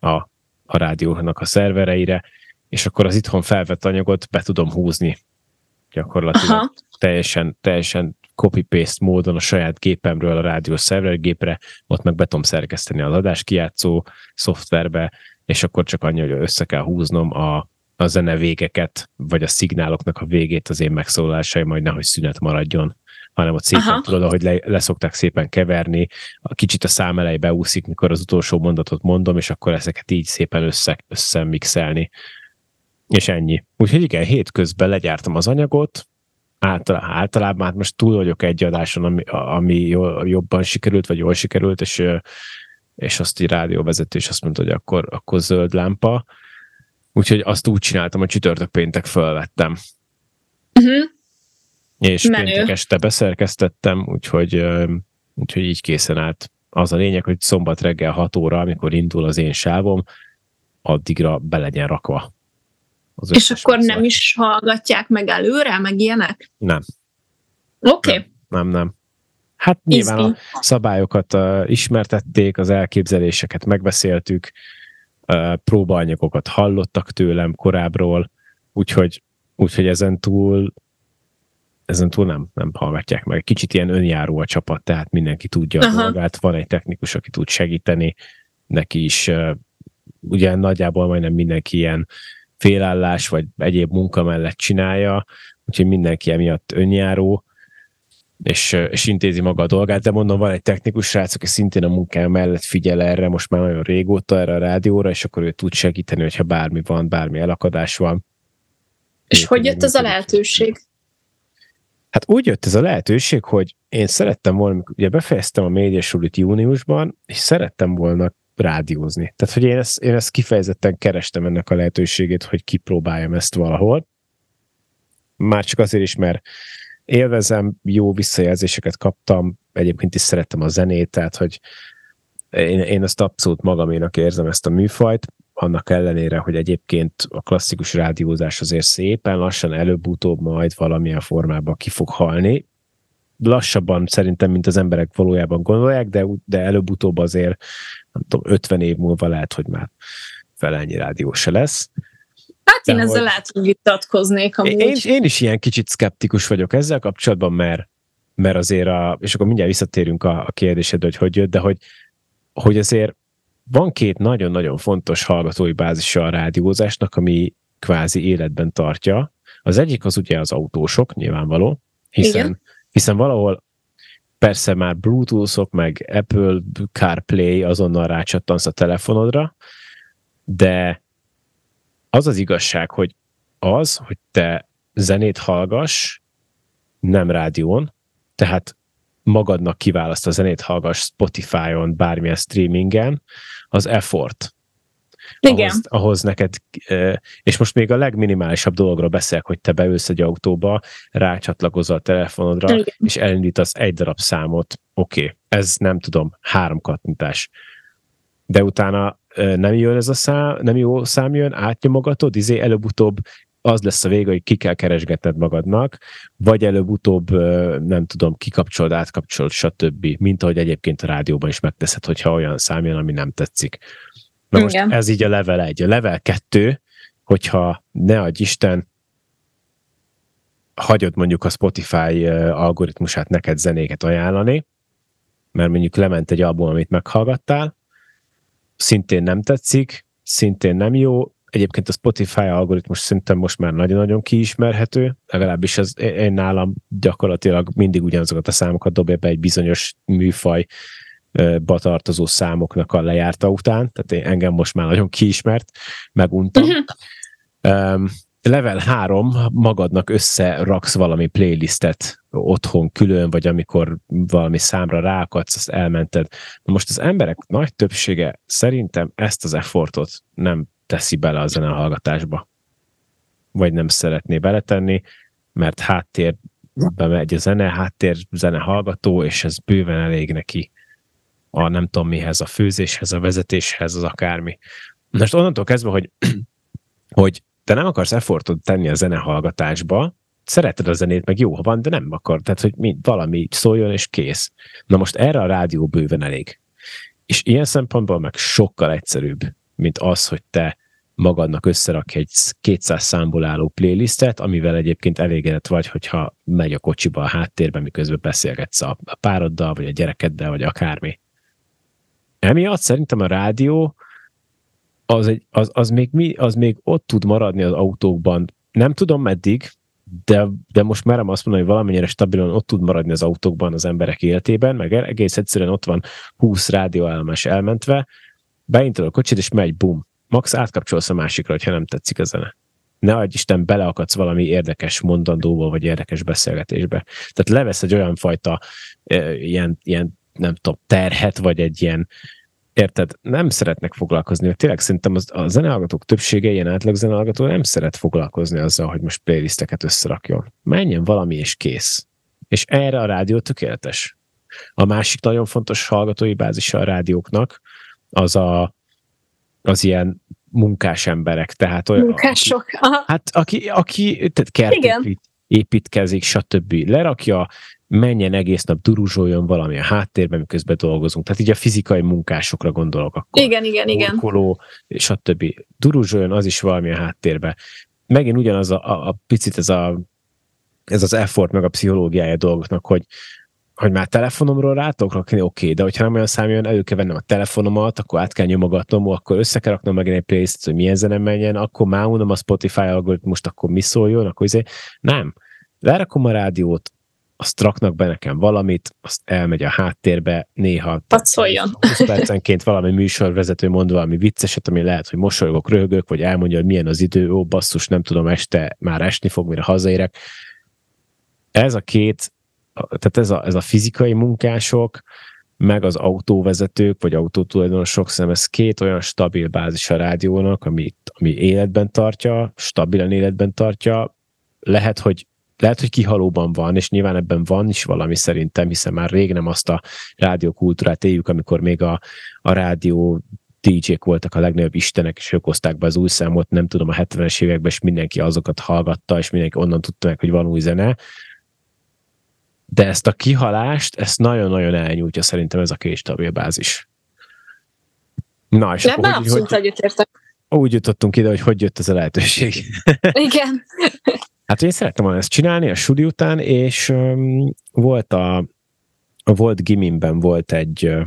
a, a rádiónak a szervereire, és akkor az itthon felvett anyagot be tudom húzni gyakorlatilag Aha. teljesen, teljesen copy-paste módon a saját gépemről a rádiós szervergépre, ott meg be tudom szerkeszteni az adáskijátszó szoftverbe, és akkor csak annyi, hogy össze kell húznom a, a zene végeket, vagy a szignáloknak a végét az én megszólalásai, majd nehogy szünet maradjon hanem ott szépen Aha. tudod, ahogy le, leszokták szépen keverni, a kicsit a szám elej beúszik, mikor az utolsó mondatot mondom, és akkor ezeket így szépen össze, összemixelni. És ennyi. Úgyhogy igen, hétközben legyártam az anyagot, általában, általában hát most túl vagyok egy adáson, ami, ami jobban sikerült, vagy jól sikerült, és, és azt így rádióvezető, és azt mondta, hogy akkor, akkor zöld lámpa. Úgyhogy azt úgy csináltam, hogy csütörtök péntek fölvettem. Uh-huh. És Menő. péntek este beszerkesztettem, úgyhogy, úgyhogy így készen állt. Az a lényeg, hogy szombat reggel 6 óra, amikor indul az én sávom, addigra be legyen rakva. Az és akkor nem is hallgatják meg előre, meg ilyenek? Nem. Oké. Okay. Nem, nem, nem. Hát nyilván a szabályokat uh, ismertették, az elképzeléseket megbeszéltük, uh, próbaanyagokat hallottak tőlem korábbról, úgyhogy, úgyhogy ezen túl ezen túl nem, nem hallgatják meg. Kicsit ilyen önjáró a csapat, tehát mindenki tudja Aha. a dolgát, van egy technikus, aki tud segíteni, neki is uh, ugye nagyjából majdnem mindenki ilyen félállás vagy egyéb munka mellett csinálja, úgyhogy mindenki emiatt önjáró, és, és intézi maga a dolgát, de mondom, van egy technikus srác, aki szintén a munkája mellett figyel erre, most már nagyon régóta erre a rádióra, és akkor ő tud segíteni, hogyha bármi van, bármi elakadás van. És hogy jött ez a lehetőség? Hát úgy jött ez a lehetőség, hogy én szerettem volna, ugye befejeztem a médiasulit júniusban, és szerettem volna rádiózni. Tehát, hogy én ezt, én ezt kifejezetten kerestem ennek a lehetőségét, hogy kipróbáljam ezt valahol. Már csak azért is, mert élvezem, jó visszajelzéseket kaptam, egyébként is szerettem a zenét, tehát, hogy én, én ezt abszolút magaménak érzem ezt a műfajt, annak ellenére, hogy egyébként a klasszikus rádiózás azért szépen lassan előbb-utóbb majd valamilyen formában ki fog halni, lassabban szerintem, mint az emberek valójában gondolják, de, de előbb-utóbb azért, nem tudom, 50 év múlva lehet, hogy már felelnyi rádió se lesz. Hát én de ezzel hogy... lehet, hogy vitatkoznék amúgy. Én, én is ilyen kicsit skeptikus vagyok ezzel kapcsolatban, mert, mert azért, a, és akkor mindjárt visszatérünk a, a kérdésedre, hogy hogy jött, de hogy, hogy azért van két nagyon-nagyon fontos hallgatói bázisa a rádiózásnak, ami kvázi életben tartja. Az egyik az ugye az autósok, nyilvánvaló, hiszen Igen hiszen valahol persze már Bluetooth-ok, meg Apple CarPlay azonnal rácsattansz a telefonodra, de az az igazság, hogy az, hogy te zenét hallgass, nem rádión, tehát magadnak kiválaszt a zenét hallgass Spotify-on, bármilyen streamingen, az effort. Igen. Ahhoz, ahhoz neked, és most még a legminimálisabb dologról beszélek, hogy te beülsz egy autóba, rácsatlakozol a telefonodra, Igen. és elindítasz egy darab számot. Oké, okay, ez nem tudom, három kattintás. De utána nem jön ez a szám, nem jó szám jön, átnyomogatod, izé előbb-utóbb az lesz a vége, hogy ki kell keresgetned magadnak, vagy előbb-utóbb, nem tudom, kikapcsolod, átkapcsolod, stb. Mint ahogy egyébként a rádióban is megteszed, hogyha olyan szám jön, ami nem tetszik. Na most Igen. ez így a level 1. A level 2, hogyha ne adj Isten, hagyod mondjuk a Spotify algoritmusát neked zenéket ajánlani, mert mondjuk lement egy album, amit meghallgattál, szintén nem tetszik, szintén nem jó, egyébként a Spotify algoritmus szerintem most már nagyon-nagyon kiismerhető, legalábbis az én nálam gyakorlatilag mindig ugyanazokat a számokat dobja be egy bizonyos műfaj tartozó számoknak a lejárta után, tehát én, engem most már nagyon kiismert, meguntam. Uh-huh. Um, level 3, magadnak összeraksz valami playlistet otthon külön, vagy amikor valami számra rákadsz, azt elmented. Na most az emberek nagy többsége szerintem ezt az effortot nem teszi bele a zenehallgatásba. Vagy nem szeretné beletenni, mert háttér bemegy a zene, háttér zene hallgató, és ez bőven elég neki a nem tudom mihez, a főzéshez, a vezetéshez, az akármi. Most onnantól kezdve, hogy, <clears throat> hogy te nem akarsz effortot tenni a zenehallgatásba, szereted a zenét, meg jó, ha van, de nem akar, tehát hogy mi, valami szóljon, és kész. Na most erre a rádió bőven elég. És ilyen szempontból meg sokkal egyszerűbb, mint az, hogy te magadnak összerakj egy 200 számból álló playlistet, amivel egyébként elégedett vagy, hogyha megy a kocsiba a háttérben, miközben beszélgetsz a pároddal, vagy a gyerekeddel, vagy akármi. Emiatt szerintem a rádió az, egy, az, az, még mi, az még ott tud maradni az autókban. Nem tudom meddig, de, de most merem azt mondani, hogy valamennyire stabilan ott tud maradni az autókban az emberek életében, meg egész egyszerűen ott van 20 rádióállomás elmentve, beintod a kocsit, és megy, bum. Max átkapcsolsz a másikra, ha nem tetszik a zene. Ne adj Isten, beleakadsz valami érdekes mondandóval, vagy érdekes beszélgetésbe. Tehát levesz egy olyan fajta e, ilyen, ilyen nem tudom, terhet, vagy egy ilyen érted, nem szeretnek foglalkozni, mert tényleg szerintem az, a zenehallgatók többsége, ilyen átlag zenehallgató nem szeret foglalkozni azzal, hogy most playlisteket összerakjon. Menjen valami és kész. És erre a rádió tökéletes. A másik nagyon fontos hallgatói bázisa a rádióknak, az a, az ilyen munkás emberek, tehát olyan, Munkások. Aki, hát aki, aki tehát kertépít, építkezik, stb. Lerakja, menjen egész nap, duruzsoljon valami a háttérben, miközben dolgozunk. Tehát így a fizikai munkásokra gondolok akkor. Igen, igen, igen. Orkoló, stb. Duruzsoljon az is valami a háttérbe. Megint ugyanaz a, a, a picit ez, a, ez az effort, meg a pszichológiája dolgoknak, hogy, hogy már telefonomról rátok rakni, oké, okay, de hogyha nem olyan szám jön, elő kell vennem a telefonomat, akkor át kell nyomogatnom, akkor össze kell raknom meg egy playlist, hogy milyen zene menjen, akkor már unom a Spotify algoritmust, akkor mi szóljon, akkor izé. Nem. Lerakom a rádiót, azt raknak be nekem valamit, azt elmegy a háttérbe, néha 20 <laughs> percenként valami műsorvezető mond valami vicceset, ami lehet, hogy mosolygok, röhögök, vagy elmondja, hogy milyen az idő, ó, basszus, nem tudom, este már esni fog, mire hazaérek. Ez a két, tehát ez a, ez a fizikai munkások, meg az autóvezetők, vagy autótulajdonosok szerintem ez két olyan stabil bázis a rádiónak, ami, ami életben tartja, stabilan életben tartja. Lehet, hogy lehet, hogy kihalóban van, és nyilván ebben van is valami szerintem, hiszen már rég nem azt a rádiókultúrát éljük, amikor még a, a rádió DJ-k voltak a legnagyobb istenek, és ők hozták be az új számot, nem tudom, a 70-es években, és mindenki azokat hallgatta, és mindenki onnan tudta meg, hogy van új zene. De ezt a kihalást, ezt nagyon-nagyon elnyújtja szerintem ez a két stabil bázis. Na, és Ebben akkor, abszolút hogy, egyetértek. Úgy jutottunk ide, hogy hogy jött ez a lehetőség. <laughs> Igen. <laughs> Hát én szerettem volna ezt csinálni a suli után, és um, volt a, volt gimimben volt egy uh,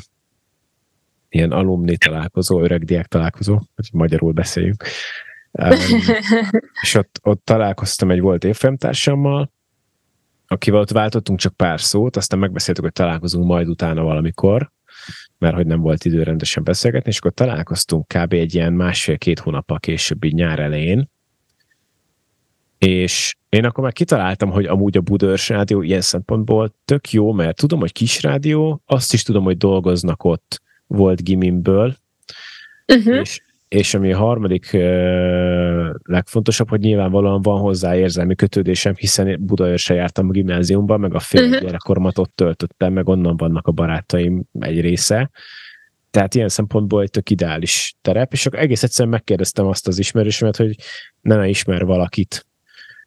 ilyen alumni találkozó, öregdiák találkozó, hogy magyarul beszéljünk. Um, <laughs> és ott, ott találkoztam egy volt évfolyamtársammal, akivel ott váltottunk csak pár szót, aztán megbeszéltük, hogy találkozunk majd utána valamikor, mert hogy nem volt idő rendesen beszélgetni, és akkor találkoztunk kb. egy ilyen másfél-két hónappal később, így nyár elején, és én akkor már kitaláltam, hogy amúgy a Budörs rádió ilyen szempontból tök jó, mert tudom, hogy kis rádió, azt is tudom, hogy dolgoznak ott volt Gimimből, uh-huh. és, és ami a harmadik legfontosabb, hogy nyilvánvalóan van hozzá érzelmi kötődésem, hiszen Budaörsre jártam a gimnáziumban, meg a fél uh-huh. gyerekkoromat ott töltöttem, meg onnan vannak a barátaim egy része. Tehát ilyen szempontból egy tök ideális terep, és akkor egész egyszerűen megkérdeztem azt az ismerősömet, hogy nem ismer valakit,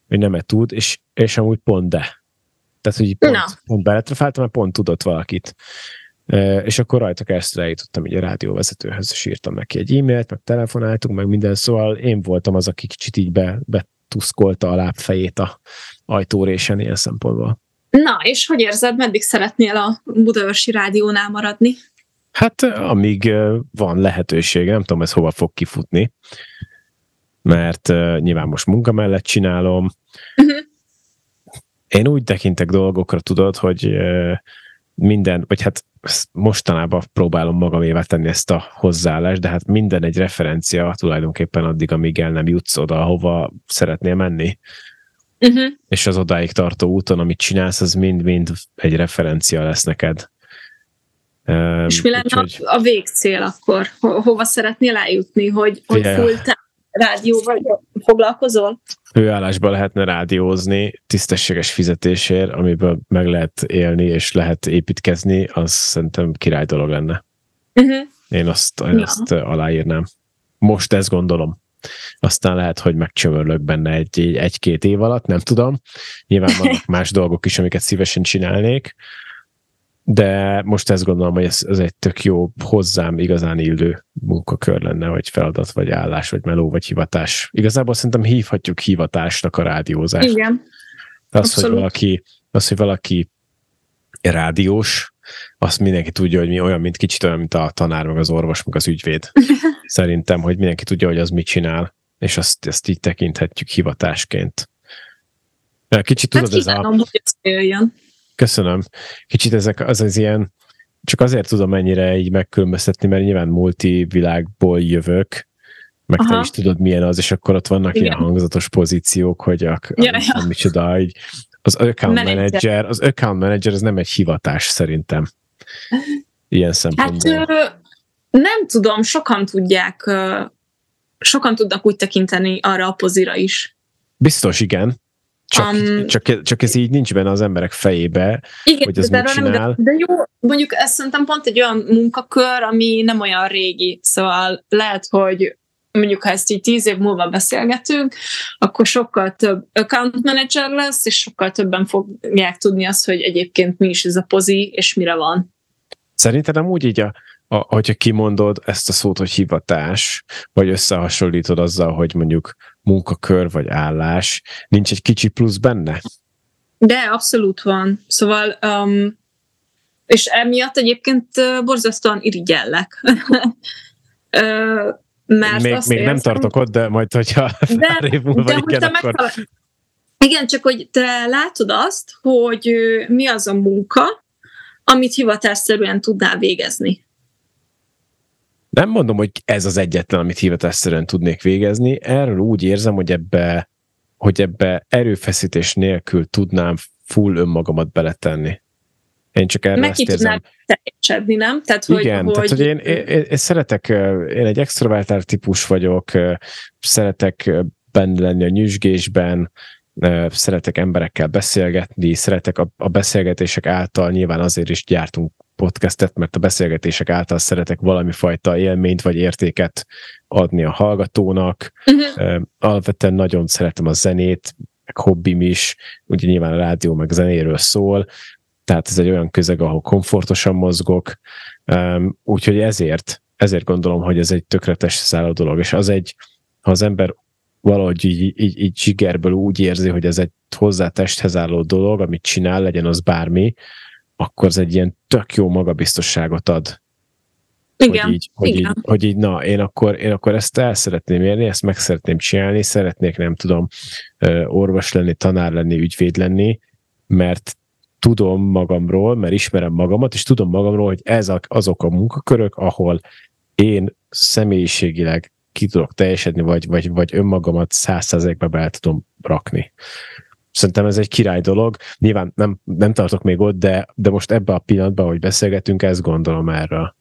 hogy nem tud, és, és amúgy pont de. Tehát, hogy pont, no. pont beletrafáltam, mert pont tudott valakit. És akkor rajta keresztül eljutottam egy a rádióvezetőhöz, és írtam neki egy e-mailt, meg telefonáltunk, meg minden, szóval én voltam az, aki kicsit így be, betuszkolta a lábfejét a ajtórésen ilyen szempontból. Na, és hogy érzed, meddig szeretnél a Budaörsi rádiónál maradni? Hát amíg van lehetőség, nem tudom, ez hova fog kifutni mert nyilván most munka mellett csinálom. Uh-huh. Én úgy tekintek dolgokra, tudod, hogy minden, vagy hát mostanában próbálom magamévá tenni ezt a hozzáállást, de hát minden egy referencia tulajdonképpen addig, amíg el nem jutsz oda, ahova szeretnél menni. Uh-huh. És az odáig tartó úton, amit csinálsz, az mind-mind egy referencia lesz neked. És mi lenne Úgyhogy... a végcél akkor? Ho- hova szeretnél eljutni? Hogy, hogy full rádióval foglalkozol? Főállásban lehetne rádiózni tisztességes fizetésért, amiből meg lehet élni és lehet építkezni, az szerintem király dolog lenne. Uh-huh. Én azt, én ja. azt aláírnám. Most ezt gondolom. Aztán lehet, hogy megcsömörlök benne egy, egy-két év alatt, nem tudom. Nyilván vannak <laughs> más dolgok is, amiket szívesen csinálnék, de most ezt gondolom, hogy ez, ez egy tök jó hozzám igazán illő munkakör lenne, vagy feladat, vagy állás, vagy meló, vagy hivatás. Igazából szerintem hívhatjuk hivatásnak a rádiózást. Igen. Az, hogy valaki, az, hogy valaki rádiós, azt mindenki tudja, hogy mi olyan, mint kicsit olyan, mint a tanár, meg az orvos, meg az ügyvéd. <laughs> Szerintem, hogy mindenki tudja, hogy az mit csinál, és azt, ezt így tekinthetjük hivatásként. Kicsit tudod, hát ez a... hogy ez jöjjön. Köszönöm. Kicsit ezek az az ilyen, csak azért tudom ennyire így megkülönböztetni, mert nyilván multivilágból jövök, meg Aha. te is tudod, milyen az, és akkor ott vannak Igen. ilyen hangzatos pozíciók, hogy a, a, ja, ja. micsoda, így, az account manager. manager, az account manager, az nem egy hivatás szerintem. Ilyen szempontból. Hát, nem tudom, sokan tudják, sokan tudnak úgy tekinteni arra a pozira is. Biztos, igen. Csak, um, csak, csak ez így nincs benne az emberek fejébe, igen, hogy ez mit csinál. De, de jó, mondjuk ez szerintem pont egy olyan munkakör, ami nem olyan régi, szóval lehet, hogy mondjuk ha ezt így tíz év múlva beszélgetünk, akkor sokkal több account manager lesz, és sokkal többen fogják tudni azt, hogy egyébként mi is ez a pozi, és mire van. Szerinted úgy így a, a, hogyha kimondod ezt a szót, hogy hivatás, vagy összehasonlítod azzal, hogy mondjuk munkakör vagy állás, nincs egy kicsi plusz benne? De abszolút van. Szóval, um, és emiatt egyébként borzasztóan irigyellek. <laughs> mert még, még nem tartok ott, de majd, hogyha de, <laughs> év múlva de igen, akkor... Megtalál... Igen, csak hogy te látod azt, hogy mi az a munka, amit hivatásszerűen tudnál végezni. Nem mondom, hogy ez az egyetlen, amit hivatásszerűen tudnék végezni. Erről úgy érzem, hogy ebbe, hogy ebbe erőfeszítés nélkül tudnám full önmagamat beletenni. Én csak erre Meg ezt érzem. teljesedni, nem? Tehát, hogy, Igen, hogy... tehát hogy én, én, én szeretek, én egy extrovertált típus vagyok, szeretek benne lenni a nyüzsgésben, szeretek emberekkel beszélgetni, szeretek a, a beszélgetések által, nyilván azért is gyártunk podcastet, mert a beszélgetések által szeretek valami fajta élményt vagy értéket adni a hallgatónak. Uh-huh. Alapvetően nagyon szeretem a zenét, meg hobbim is, ugye nyilván a rádió meg zenéről szól, tehát ez egy olyan közeg, ahol komfortosan mozgok, úgyhogy ezért, ezért gondolom, hogy ez egy tökéletes szálló dolog, és az egy, ha az ember valahogy így, így, így zsigerből úgy érzi, hogy ez egy hozzá testhez álló dolog, amit csinál, legyen az bármi, akkor ez egy ilyen tök jó magabiztosságot ad. Igen, hogy így, hogy igen. Így, hogy így, na, én akkor, én akkor ezt el szeretném érni, ezt meg szeretném csinálni, szeretnék, nem tudom, orvos lenni, tanár lenni, ügyvéd lenni, mert tudom magamról, mert ismerem magamat, és tudom magamról, hogy ez azok a munkakörök, ahol én személyiségileg ki tudok teljesedni, vagy, vagy, vagy önmagamat százszerzékbe be tudom rakni. Szerintem ez egy király dolog. Nyilván nem, nem tartok még ott, de, de most ebbe a pillanatban, hogy beszélgetünk, ezt gondolom erről,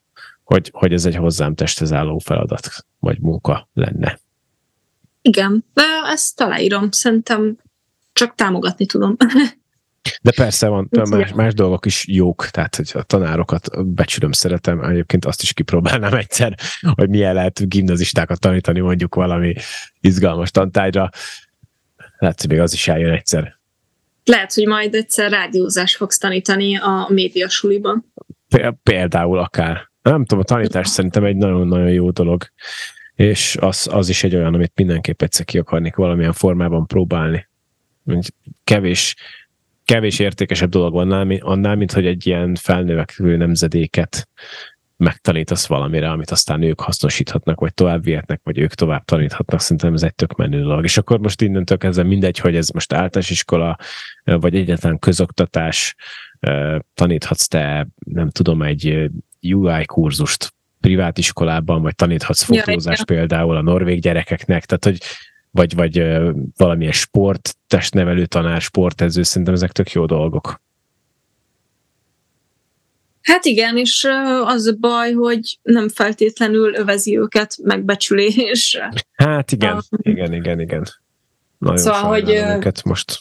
hogy, hogy ez egy hozzám testhez álló feladat, vagy munka lenne. Igen, de ezt aláírom. Szerintem csak támogatni tudom. <laughs> De persze van, más, más dolgok is jók, tehát hogy a tanárokat becsülöm, szeretem, egyébként azt is kipróbálnám egyszer, hogy milyen lehet gimnazistákat tanítani mondjuk valami izgalmas tantárgyra. Lehet, hogy még az is eljön egyszer. Lehet, hogy majd egyszer rádiózás fogsz tanítani a médiasuliban. Például akár. Nem tudom, a tanítás szerintem egy nagyon-nagyon jó dolog, és az, az is egy olyan, amit mindenképp egyszer ki akarnék valamilyen formában próbálni. Kevés kevés értékesebb dolog van annál, annál, mint hogy egy ilyen felnövekvő nemzedéket megtanítasz valamire, amit aztán ők hasznosíthatnak, vagy tovább vihetnek, vagy ők tovább taníthatnak. Szerintem ez egy tök menő dolog. És akkor most innentől kezdve mindegy, hogy ez most általános iskola, vagy egyetlen közoktatás, taníthatsz te, nem tudom, egy UI kurzust privát iskolában, vagy taníthatsz fotózás ja, például a norvég gyerekeknek, tehát hogy vagy, vagy valamilyen sport, testnevelő tanár, sportező, szerintem ezek tök jó dolgok. Hát igen, és az a baj, hogy nem feltétlenül övezi őket megbecsülés. Hát igen, um, igen, igen, igen. Nagyon szóval, hogy őket most.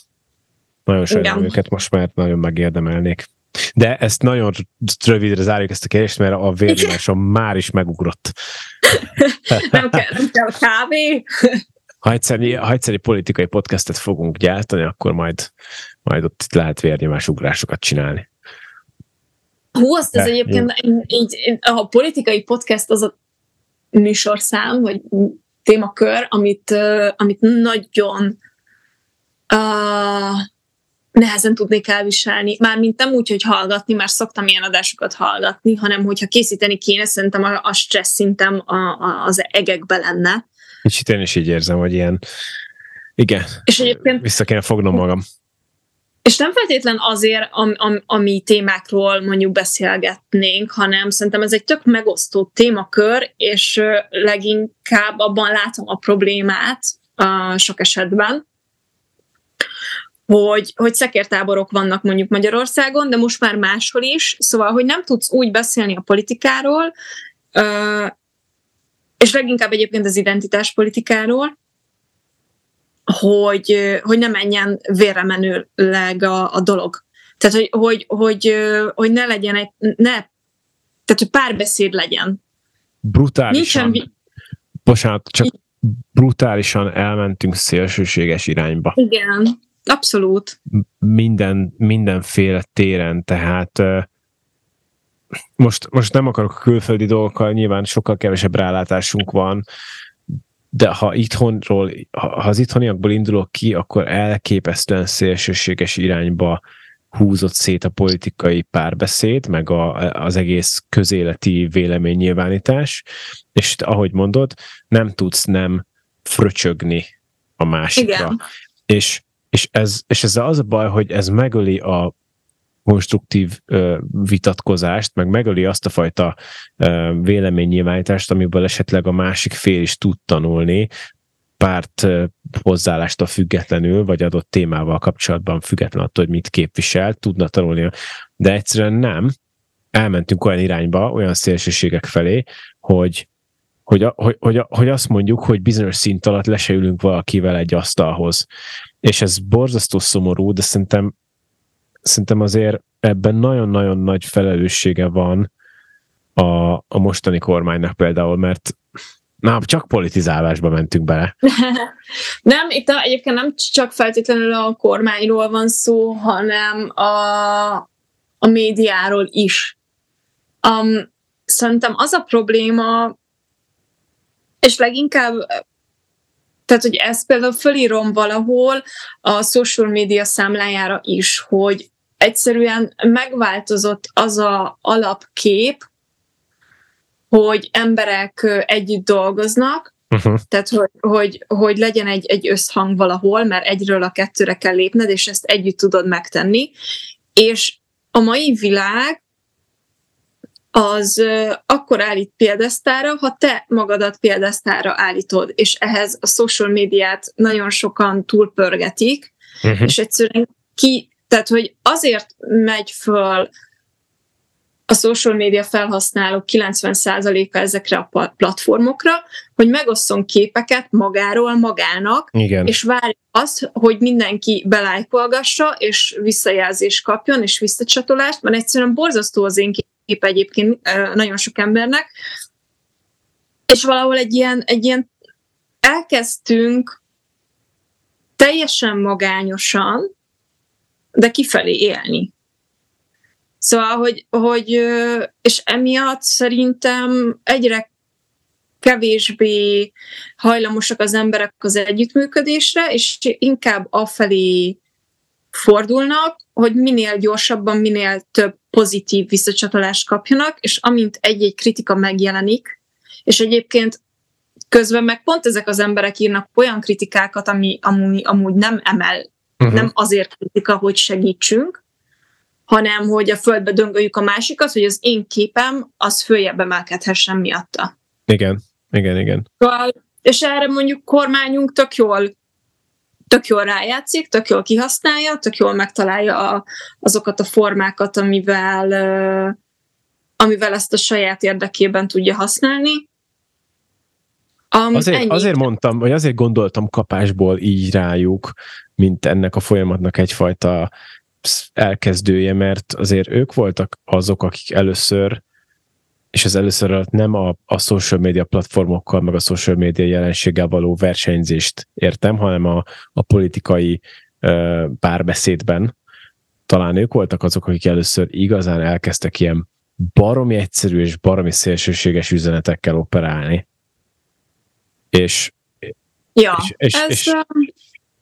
Nagyon sajnálom őket most, mert nagyon megérdemelnék. De ezt nagyon rövidre zárjuk ezt a kérdést, mert a vérnyomásom már is megugrott. <laughs> nem kell, nem kell kávé. Ha egyszer, ha egyszer egy politikai podcastet fogunk gyártani, akkor majd, majd ott lehet vérnyomás ugrásokat csinálni. Hú, azt ez egyébként így, a politikai podcast az a műsorszám, vagy témakör, amit, amit nagyon uh, nehezen tudnék elviselni. Mármint nem úgy, hogy hallgatni, már szoktam ilyen adásokat hallgatni, hanem hogyha készíteni kéne, szerintem a, a stressz szintem a, a, az egekbe lenne. Kicsit én is így érzem, hogy ilyen, igen, és egyébként, vissza kéne fognom magam. És nem feltétlen azért, am, am, ami témákról mondjuk beszélgetnénk, hanem szerintem ez egy tök megosztó témakör, és leginkább abban látom a problémát a sok esetben, hogy, hogy szekértáborok vannak mondjuk Magyarországon, de most már máshol is, szóval, hogy nem tudsz úgy beszélni a politikáról, és leginkább egyébként az identitáspolitikáról, hogy, hogy ne menjen vérre menőleg a, a dolog. Tehát, hogy, hogy, hogy, hogy ne legyen egy, ne, tehát, hogy párbeszéd legyen. Brutálisan. Nincsen, bocsánat, csak brutálisan elmentünk szélsőséges irányba. Igen, abszolút. Minden, mindenféle téren, tehát most, most nem akarok a külföldi dolgokkal, nyilván sokkal kevesebb rálátásunk van, de ha itthonról, ha az itthoniakból indulok ki, akkor elképesztően szélsőséges irányba húzott szét a politikai párbeszéd, meg a, az egész közéleti véleménynyilvánítás, és ahogy mondod, nem tudsz nem fröcsögni a másikra. Igen. És, és, ez, és ez az a baj, hogy ez megöli a konstruktív vitatkozást, meg megöli azt a fajta ö, véleménynyilvánítást, amiből esetleg a másik fél is tud tanulni, párt hozzáállástól függetlenül, vagy adott témával kapcsolatban független attól, hogy mit képvisel, tudna tanulni. De egyszerűen nem. Elmentünk olyan irányba, olyan szélsőségek felé, hogy hogy, a, hogy, hogy, a, hogy azt mondjuk, hogy bizonyos szint alatt le se ülünk valakivel egy asztalhoz. És ez borzasztó szomorú, de szerintem szerintem azért ebben nagyon-nagyon nagy felelőssége van a, a mostani kormánynak például, mert Na, csak politizálásba mentünk bele. <laughs> nem, itt a, egyébként nem csak feltétlenül a kormányról van szó, hanem a, a médiáról is. Um, szerintem az a probléma, és leginkább, tehát, hogy ezt például fölírom valahol a social media számlájára is, hogy egyszerűen megváltozott az a alapkép, hogy emberek együtt dolgoznak, uh-huh. tehát hogy, hogy, hogy legyen egy, egy összhang valahol, mert egyről a kettőre kell lépned, és ezt együtt tudod megtenni. És a mai világ az akkor állít példesztára, ha te magadat példesztára állítod, és ehhez a social médiát nagyon sokan túlpörgetik, uh-huh. és egyszerűen ki tehát, hogy azért megy föl a social media felhasználók 90%-a ezekre a platformokra, hogy megosszon képeket magáról magának, Igen. és várja azt, hogy mindenki belájkolgassa, és visszajelzést kapjon, és visszacsatolást, mert egyszerűen borzasztó az én kép egyébként nagyon sok embernek, és valahol egy ilyen, egy ilyen elkezdtünk teljesen magányosan, de kifelé élni. Szóval, hogy, hogy és emiatt szerintem egyre kevésbé hajlamosak az emberek az együttműködésre, és inkább afelé fordulnak, hogy minél gyorsabban, minél több pozitív visszacsatolást kapjanak, és amint egy-egy kritika megjelenik, és egyébként közben meg pont ezek az emberek írnak olyan kritikákat, ami amúgy, amúgy nem emel Uh-huh. Nem azért kritika, hogy segítsünk, hanem hogy a földbe döngöljük a másikat, hogy az én képem az följebb emelkedhessen miatta. Igen, igen, igen. Szóval, és erre mondjuk kormányunk tök jól tök jól rájátszik, tök jól kihasználja, tök jól megtalálja a, azokat a formákat, amivel, amivel ezt a saját érdekében tudja használni. Um, Azért, ennyi. azért mondtam, vagy azért gondoltam kapásból így rájuk, mint ennek a folyamatnak egyfajta elkezdője, mert azért ők voltak azok, akik először, és az először alatt nem a, a social media platformokkal, meg a social media jelenséggel való versenyzést értem, hanem a, a politikai ö, párbeszédben. Talán ők voltak azok, akik először igazán elkezdtek ilyen baromi egyszerű és baromi szélsőséges üzenetekkel operálni. És, ja, és, és, ez, és, um,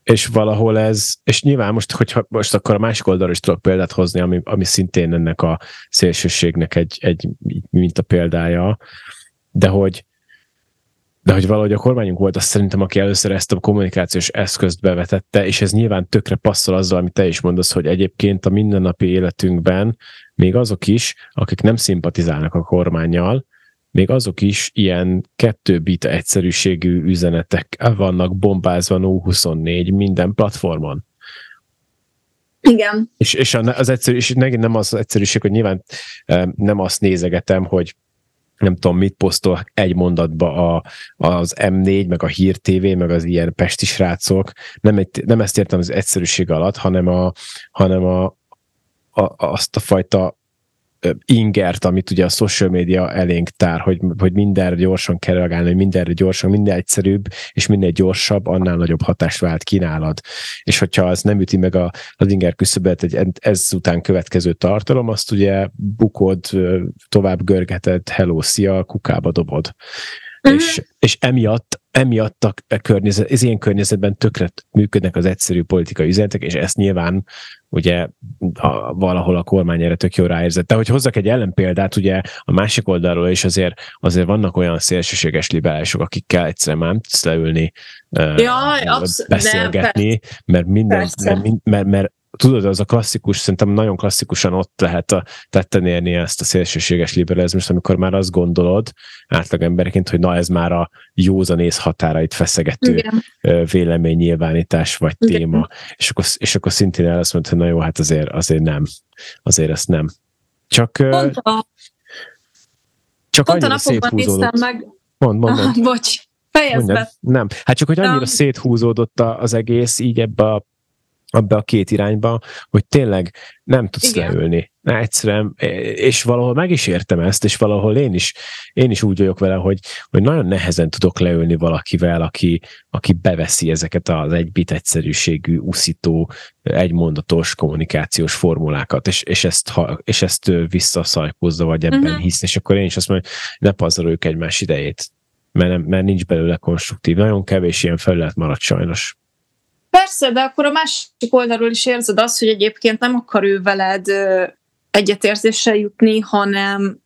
és valahol ez, és nyilván most, hogyha most akkor a másik oldalról is tudok példát hozni, ami, ami szintén ennek a szélsőségnek egy, egy mint a példája, de hogy de hogy valahogy a kormányunk volt, azt szerintem, aki először ezt a kommunikációs eszközt bevetette, és ez nyilván tökre passzol azzal, amit te is mondasz, hogy egyébként a mindennapi életünkben még azok is, akik nem szimpatizálnak a kormányjal, még azok is ilyen kettő bit egyszerűségű üzenetek vannak bombázva 024 minden platformon. igen. És, és az egyszerű, és megint nem az egyszerűség, hogy nyilván nem azt nézegetem, hogy nem tudom, mit posztol egy mondatba a, az M4, meg a Hír TV, meg az ilyen pesti srácok. Nem, egy, nem ezt értem az egyszerűség alatt, hanem, a, hanem a, a, azt a fajta ingert, amit ugye a social media elénk tár, hogy, hogy mindenre gyorsan kell reagálni, hogy mindenre gyorsan, minden egyszerűbb, és minél gyorsabb, annál nagyobb hatást vált kínálad. És hogyha az nem üti meg a, az inger küszöbet egy ezután következő tartalom, azt ugye bukod, tovább görgeted, hello, szia, kukába dobod. Uh-huh. És, és emiatt, emiatt a környezet, ez ilyen környezetben tökre működnek az egyszerű politikai üzenetek, és ezt nyilván ugye a, valahol a kormány erre tök jó ráérzett. De hogy hozzak egy ellenpéldát, ugye a másik oldalról is azért, azért vannak olyan szélsőséges liberálisok, akikkel egyszerűen már tudsz leülni, ja, uh, beszélgetni, mert minden, mert, mert, mert tudod, az a klasszikus, szerintem nagyon klasszikusan ott lehet a tetten érni ezt a szélsőséges liberalizmust, amikor már azt gondolod átlag emberként, hogy na ez már a józanész határait feszegető Igen. véleménynyilvánítás vagy Igen. téma. És akkor, és akkor szintén el azt mondta, hogy na jó, hát azért, azért nem. Azért ezt nem. Csak, Pont a, csak pont annyira széthúzódott. Meg... Mond, mond, mond. Ah, <laughs> bocs, fejezd. Nem, hát csak hogy annyira um, széthúzódott az egész így ebbe a abba a két irányba, hogy tényleg nem tudsz Igen. leülni. Na, egyszerűen, és valahol meg is értem ezt, és valahol én is, én is úgy vagyok vele, hogy, hogy nagyon nehezen tudok leülni valakivel, aki, aki beveszi ezeket az egybit egyszerűségű, uszító, egymondatos kommunikációs formulákat, és, és, ezt, és ezt visszaszajkózza, vagy ebben uh-huh. hisz, és akkor én is azt mondom, hogy ne pazaroljuk egymás idejét, mert, nem, mert nincs belőle konstruktív. Nagyon kevés ilyen felület maradt sajnos. Persze, de akkor a másik oldalról is érzed azt, hogy egyébként nem akar ő veled egyetérzéssel jutni, hanem,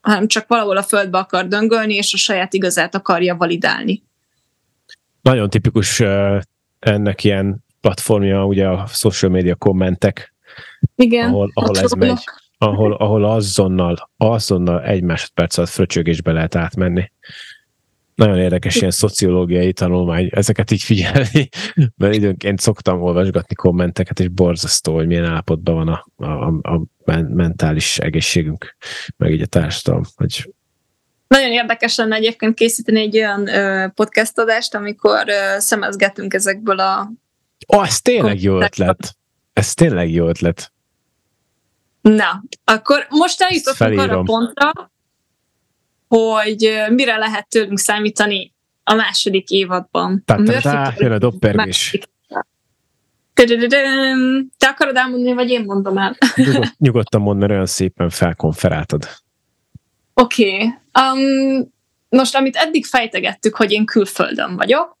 hanem csak valahol a földbe akar döngölni, és a saját igazát akarja validálni. Nagyon tipikus ennek ilyen platformja, ugye a social media kommentek, Igen, ahol, ahol ez megy, ahol, ahol azonnal, azonnal egy másodperc alatt fröcsögésbe lehet átmenni. Nagyon érdekes ilyen szociológiai tanulmány, ezeket így figyelni, <laughs> mert időnként szoktam olvasgatni kommenteket, és borzasztó, hogy milyen állapotban van a, a, a mentális egészségünk, meg így a társadalom. Hogy... Nagyon érdekes lenne egyébként készíteni egy olyan ö, podcast adást, amikor ö, szemezgetünk ezekből a... Ó, oh, ez tényleg jó ötlet. Ez tényleg jó ötlet. Na, akkor most eljutottunk arra pontra, hogy mire lehet tőlünk számítani a második évadban. Tehát jön a doppergés. Te akarod elmondani, vagy én mondom el? <laughs> Nyugod, nyugodtan mondd, mert olyan szépen felkonferáltad. Oké. Okay. Um, most, amit eddig fejtegettük, hogy én külföldön vagyok,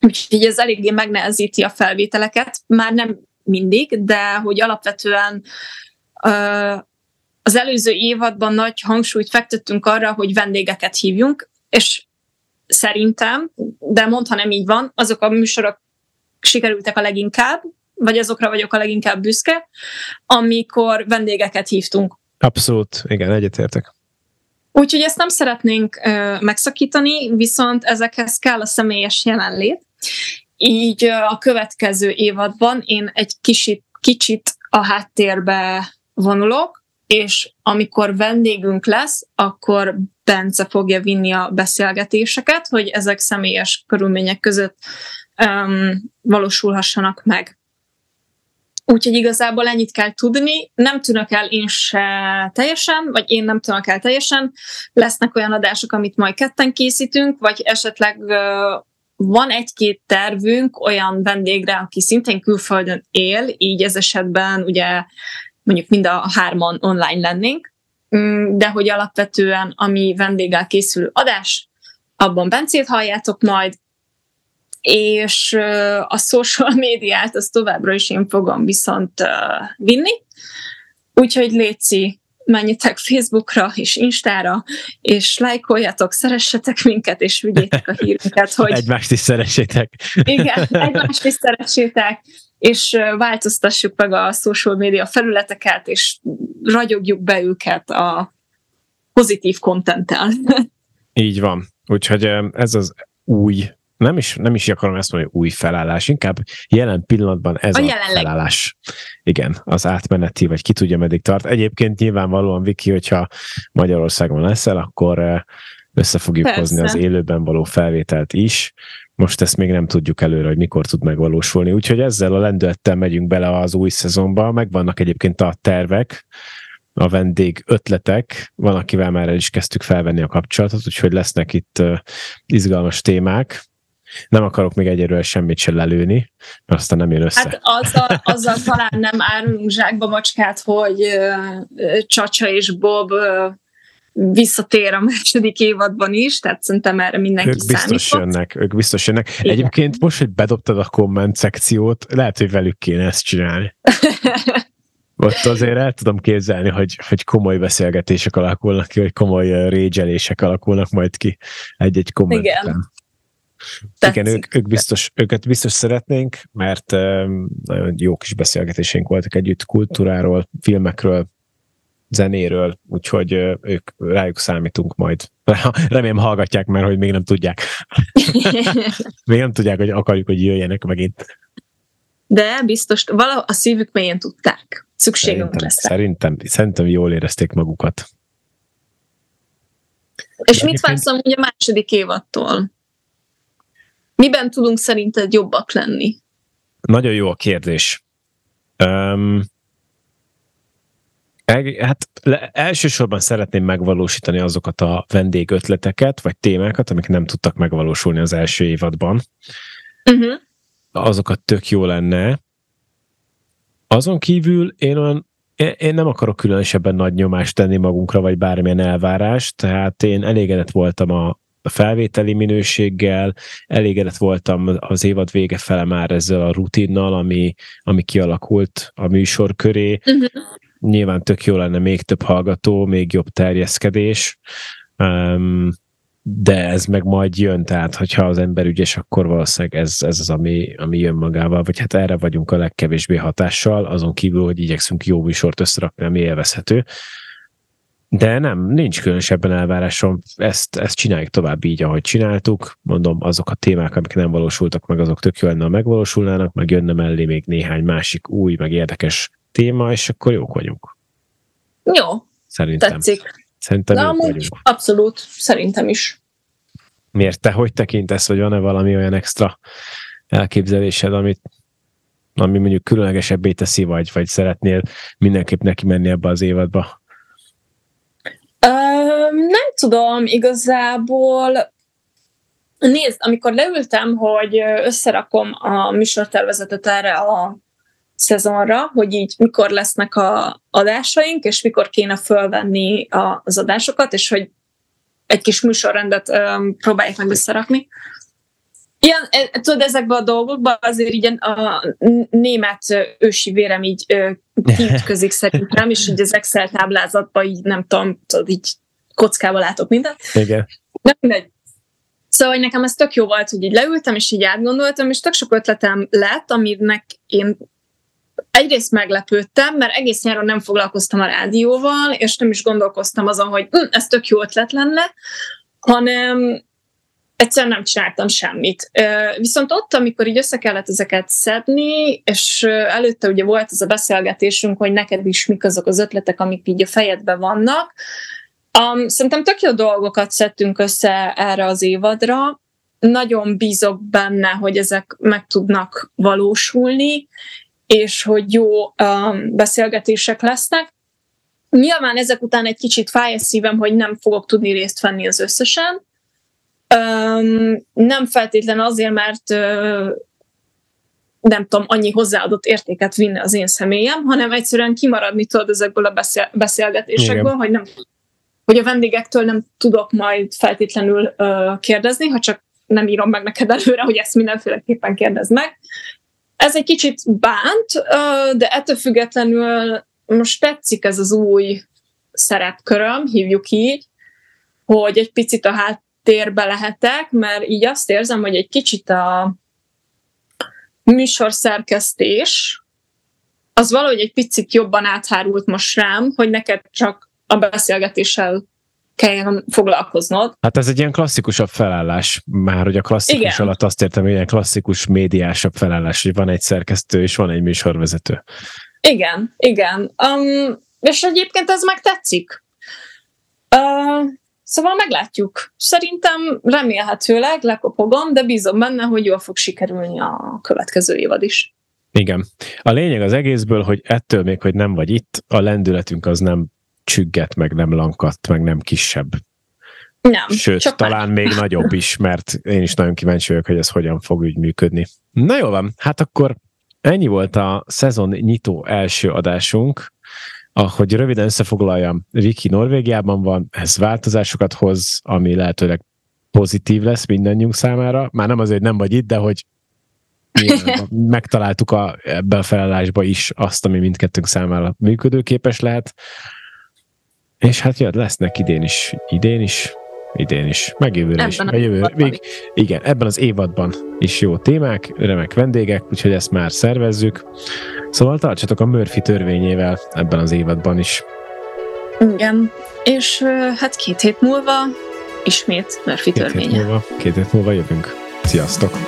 úgyhogy ez eléggé megnehezíti a felvételeket, már nem mindig, de hogy alapvetően uh, az előző évadban nagy hangsúlyt fektettünk arra, hogy vendégeket hívjunk, és szerintem, de mondha nem így van, azok a műsorok sikerültek a leginkább, vagy azokra vagyok a leginkább büszke, amikor vendégeket hívtunk. Abszolút, igen, egyetértek. Úgyhogy ezt nem szeretnénk ö, megszakítani, viszont ezekhez kell a személyes jelenlét. Így ö, a következő évadban én egy kicsit, kicsit a háttérbe vonulok, és amikor vendégünk lesz, akkor Bence fogja vinni a beszélgetéseket, hogy ezek személyes körülmények között um, valósulhassanak meg. Úgyhogy igazából ennyit kell tudni, nem tűnök el én se teljesen, vagy én nem tűnök el teljesen. Lesznek olyan adások, amit majd ketten készítünk, vagy esetleg uh, van egy-két tervünk olyan vendégre, aki szintén külföldön él, így ez esetben ugye mondjuk mind a hárman online lennénk, mm, de hogy alapvetően ami vendéggel készül adás, abban Bencét halljátok majd, és a social <laughs> médiát az továbbra is én fogom viszont vinni, úgyhogy Léci, menjetek Facebookra és Instára, és lájkoljatok, szeressetek minket, és vigyétek a hírünket, <laughs> hogy... Egymást is szeressétek. Igen, egymást is szeressétek, és változtassuk meg a social media felületeket, és ragyogjuk be őket a pozitív kontenttel. <laughs> Így van. Úgyhogy ez az új nem is, nem is akarom ezt mondani, új felállás, inkább jelen pillanatban ez a, a felállás. Igen, az átmeneti, vagy ki tudja, meddig tart. Egyébként nyilvánvalóan, Viki, hogyha Magyarországon leszel, akkor össze fogjuk Persze. hozni az élőben való felvételt is. Most ezt még nem tudjuk előre, hogy mikor tud megvalósulni. Úgyhogy ezzel a lendülettel megyünk bele az új szezonba. Megvannak egyébként a tervek, a vendég ötletek, van, akivel már el is kezdtük felvenni a kapcsolatot, úgyhogy lesznek itt izgalmas témák. Nem akarok még egyelőre semmit se lelőni, mert aztán nem jön össze. Hát azzal, azzal talán nem árulunk zsákba macskát, hogy uh, Csacsa és Bob visszatér a második évadban is, tehát szerintem erre mindenki Ők biztos számított. jönnek, ők biztos jönnek. Igen. Egyébként most, hogy bedobtad a komment szekciót, lehet, hogy velük kéne ezt csinálni. <laughs> Ott azért el tudom képzelni, hogy, hogy komoly beszélgetések alakulnak ki, hogy komoly régyelések alakulnak majd ki egy-egy kommentben. Igen. Tetszik. Igen, ők, ők biztos, őket biztos szeretnénk, mert nagyon jó kis beszélgetésénk voltak együtt kultúráról, filmekről, zenéről, úgyhogy ők rájuk számítunk majd. <laughs> Remélem hallgatják, mert hogy még nem tudják. <laughs> még nem tudják, hogy akarjuk, hogy jöjjenek megint. De biztos, vala a szívük mélyén tudták. Szükségünk szerintem, lesz. Szerintem, szerintem jól érezték magukat. És mit vársz amúgy a második évattól? Miben tudunk szerinted jobbak lenni? Nagyon jó a kérdés. Um, Hát le, elsősorban szeretném megvalósítani azokat a vendégötleteket, vagy témákat, amik nem tudtak megvalósulni az első évadban. Uh-huh. Azokat tök jó lenne. Azon kívül én olyan én nem akarok különösebben nagy nyomást tenni magunkra, vagy bármilyen elvárást, tehát én elégedett voltam a, a felvételi minőséggel, elégedett voltam az évad vége fele már ezzel a rutinnal, ami, ami kialakult a műsor köré. Uh-huh. Nyilván tök jó lenne még több hallgató, még jobb terjeszkedés, um, de ez meg majd jön, tehát hogyha az ember ügyes, akkor valószínűleg ez, ez az, ami, ami jön magával, vagy hát erre vagyunk a legkevésbé hatással, azon kívül, hogy igyekszünk jó műsort összerakni, ami élvezhető. De nem, nincs különösebben elvárásom, ezt, ezt csináljuk tovább így, ahogy csináltuk. Mondom, azok a témák, amik nem valósultak meg, azok tök jó lenne, ha megvalósulnának, meg jönne mellé még néhány másik új, meg érdekes téma, és akkor jók vagyunk. Jó, Szerintem. tetszik. Szerintem Na, jók vagyunk. Abszolút, szerintem is. Miért te hogy tekintesz, vagy van-e valami olyan extra elképzelésed, amit ami mondjuk különlegesebbé teszi, vagy, vagy szeretnél mindenképp neki menni ebbe az évadba? nem tudom, igazából Nézd, amikor leültem, hogy összerakom a műsortervezetet erre a szezonra, hogy így mikor lesznek a adásaink, és mikor kéne fölvenni a, az adásokat, és hogy egy kis műsorrendet um, próbálják meg összerakni. Ilyen, e, tudod, ezekben a dolgokban azért így a német ősi vérem így kiütközik szerintem, és így az Excel táblázatban így nem tudom, tudod, így kockába látok mindent. Igen. Nem mindegy. Szóval hogy nekem ez tök jó volt, hogy így leültem, és így átgondoltam, és tök sok ötletem lett, aminek én egyrészt meglepődtem, mert egész nyáron nem foglalkoztam a rádióval, és nem is gondolkoztam azon, hogy hm, ez tök jó ötlet lenne, hanem egyszerűen nem csináltam semmit. Viszont ott, amikor így össze kellett ezeket szedni, és előtte ugye volt ez a beszélgetésünk, hogy neked is mik azok az ötletek, amik így a fejedben vannak, um, szerintem tök jó dolgokat szedtünk össze erre az évadra, nagyon bízok benne, hogy ezek meg tudnak valósulni, és hogy jó um, beszélgetések lesznek. Nyilván ezek után egy kicsit fáj a szívem, hogy nem fogok tudni részt venni az összesen, Um, nem feltétlen azért, mert uh, nem tudom, annyi hozzáadott értéket vinne az én személyem, hanem egyszerűen kimaradni tudod ezekből a beszél- beszélgetésekből, Igen. hogy nem hogy a vendégektől nem tudok majd feltétlenül uh, kérdezni, ha csak nem írom meg neked előre, hogy ezt mindenféleképpen kérdezd meg. Ez egy kicsit bánt, de ettől függetlenül most tetszik ez az új szerepköröm, hívjuk így, hogy egy picit a hát térbe lehetek, mert így azt érzem, hogy egy kicsit a műsorszerkesztés az valahogy egy picit jobban áthárult most rám, hogy neked csak a beszélgetéssel kelljen foglalkoznod. Hát ez egy ilyen klasszikusabb felállás, már hogy a klasszikus igen. alatt azt értem, hogy ilyen klasszikus médiásabb felállás, hogy van egy szerkesztő és van egy műsorvezető. Igen, igen. Um, és egyébként ez meg tetszik. Uh, Szóval meglátjuk. Szerintem remélhetőleg lekopogom, de bízom benne, hogy jól fog sikerülni a következő évad is. Igen. A lényeg az egészből, hogy ettől még, hogy nem vagy itt, a lendületünk az nem csügget, meg nem lankadt, meg nem kisebb. Nem. Sőt, csak talán már. még nagyobb is, mert én is nagyon kíváncsi vagyok, hogy ez hogyan fog úgy működni. Na jó van, hát akkor ennyi volt a szezon nyitó első adásunk ahogy röviden összefoglaljam, Viki Norvégiában van, ez változásokat hoz, ami lehetőleg pozitív lesz mindannyiunk számára. Már nem azért nem vagy itt, de hogy <laughs> megtaláltuk a, ebbe a felállásba is azt, ami mindkettőnk számára működőképes lehet. És hát jött, lesznek idén is, idén is, idén is, meg jövőre is. A jövő, még, igen, ebben az évadban is jó témák, remek vendégek, úgyhogy ezt már szervezzük. Szóval tartsatok a Murphy törvényével ebben az évadban is. Igen, és hát két hét múlva ismét Murphy két törvénye. Hét múlva, két hét múlva jövünk. Sziasztok!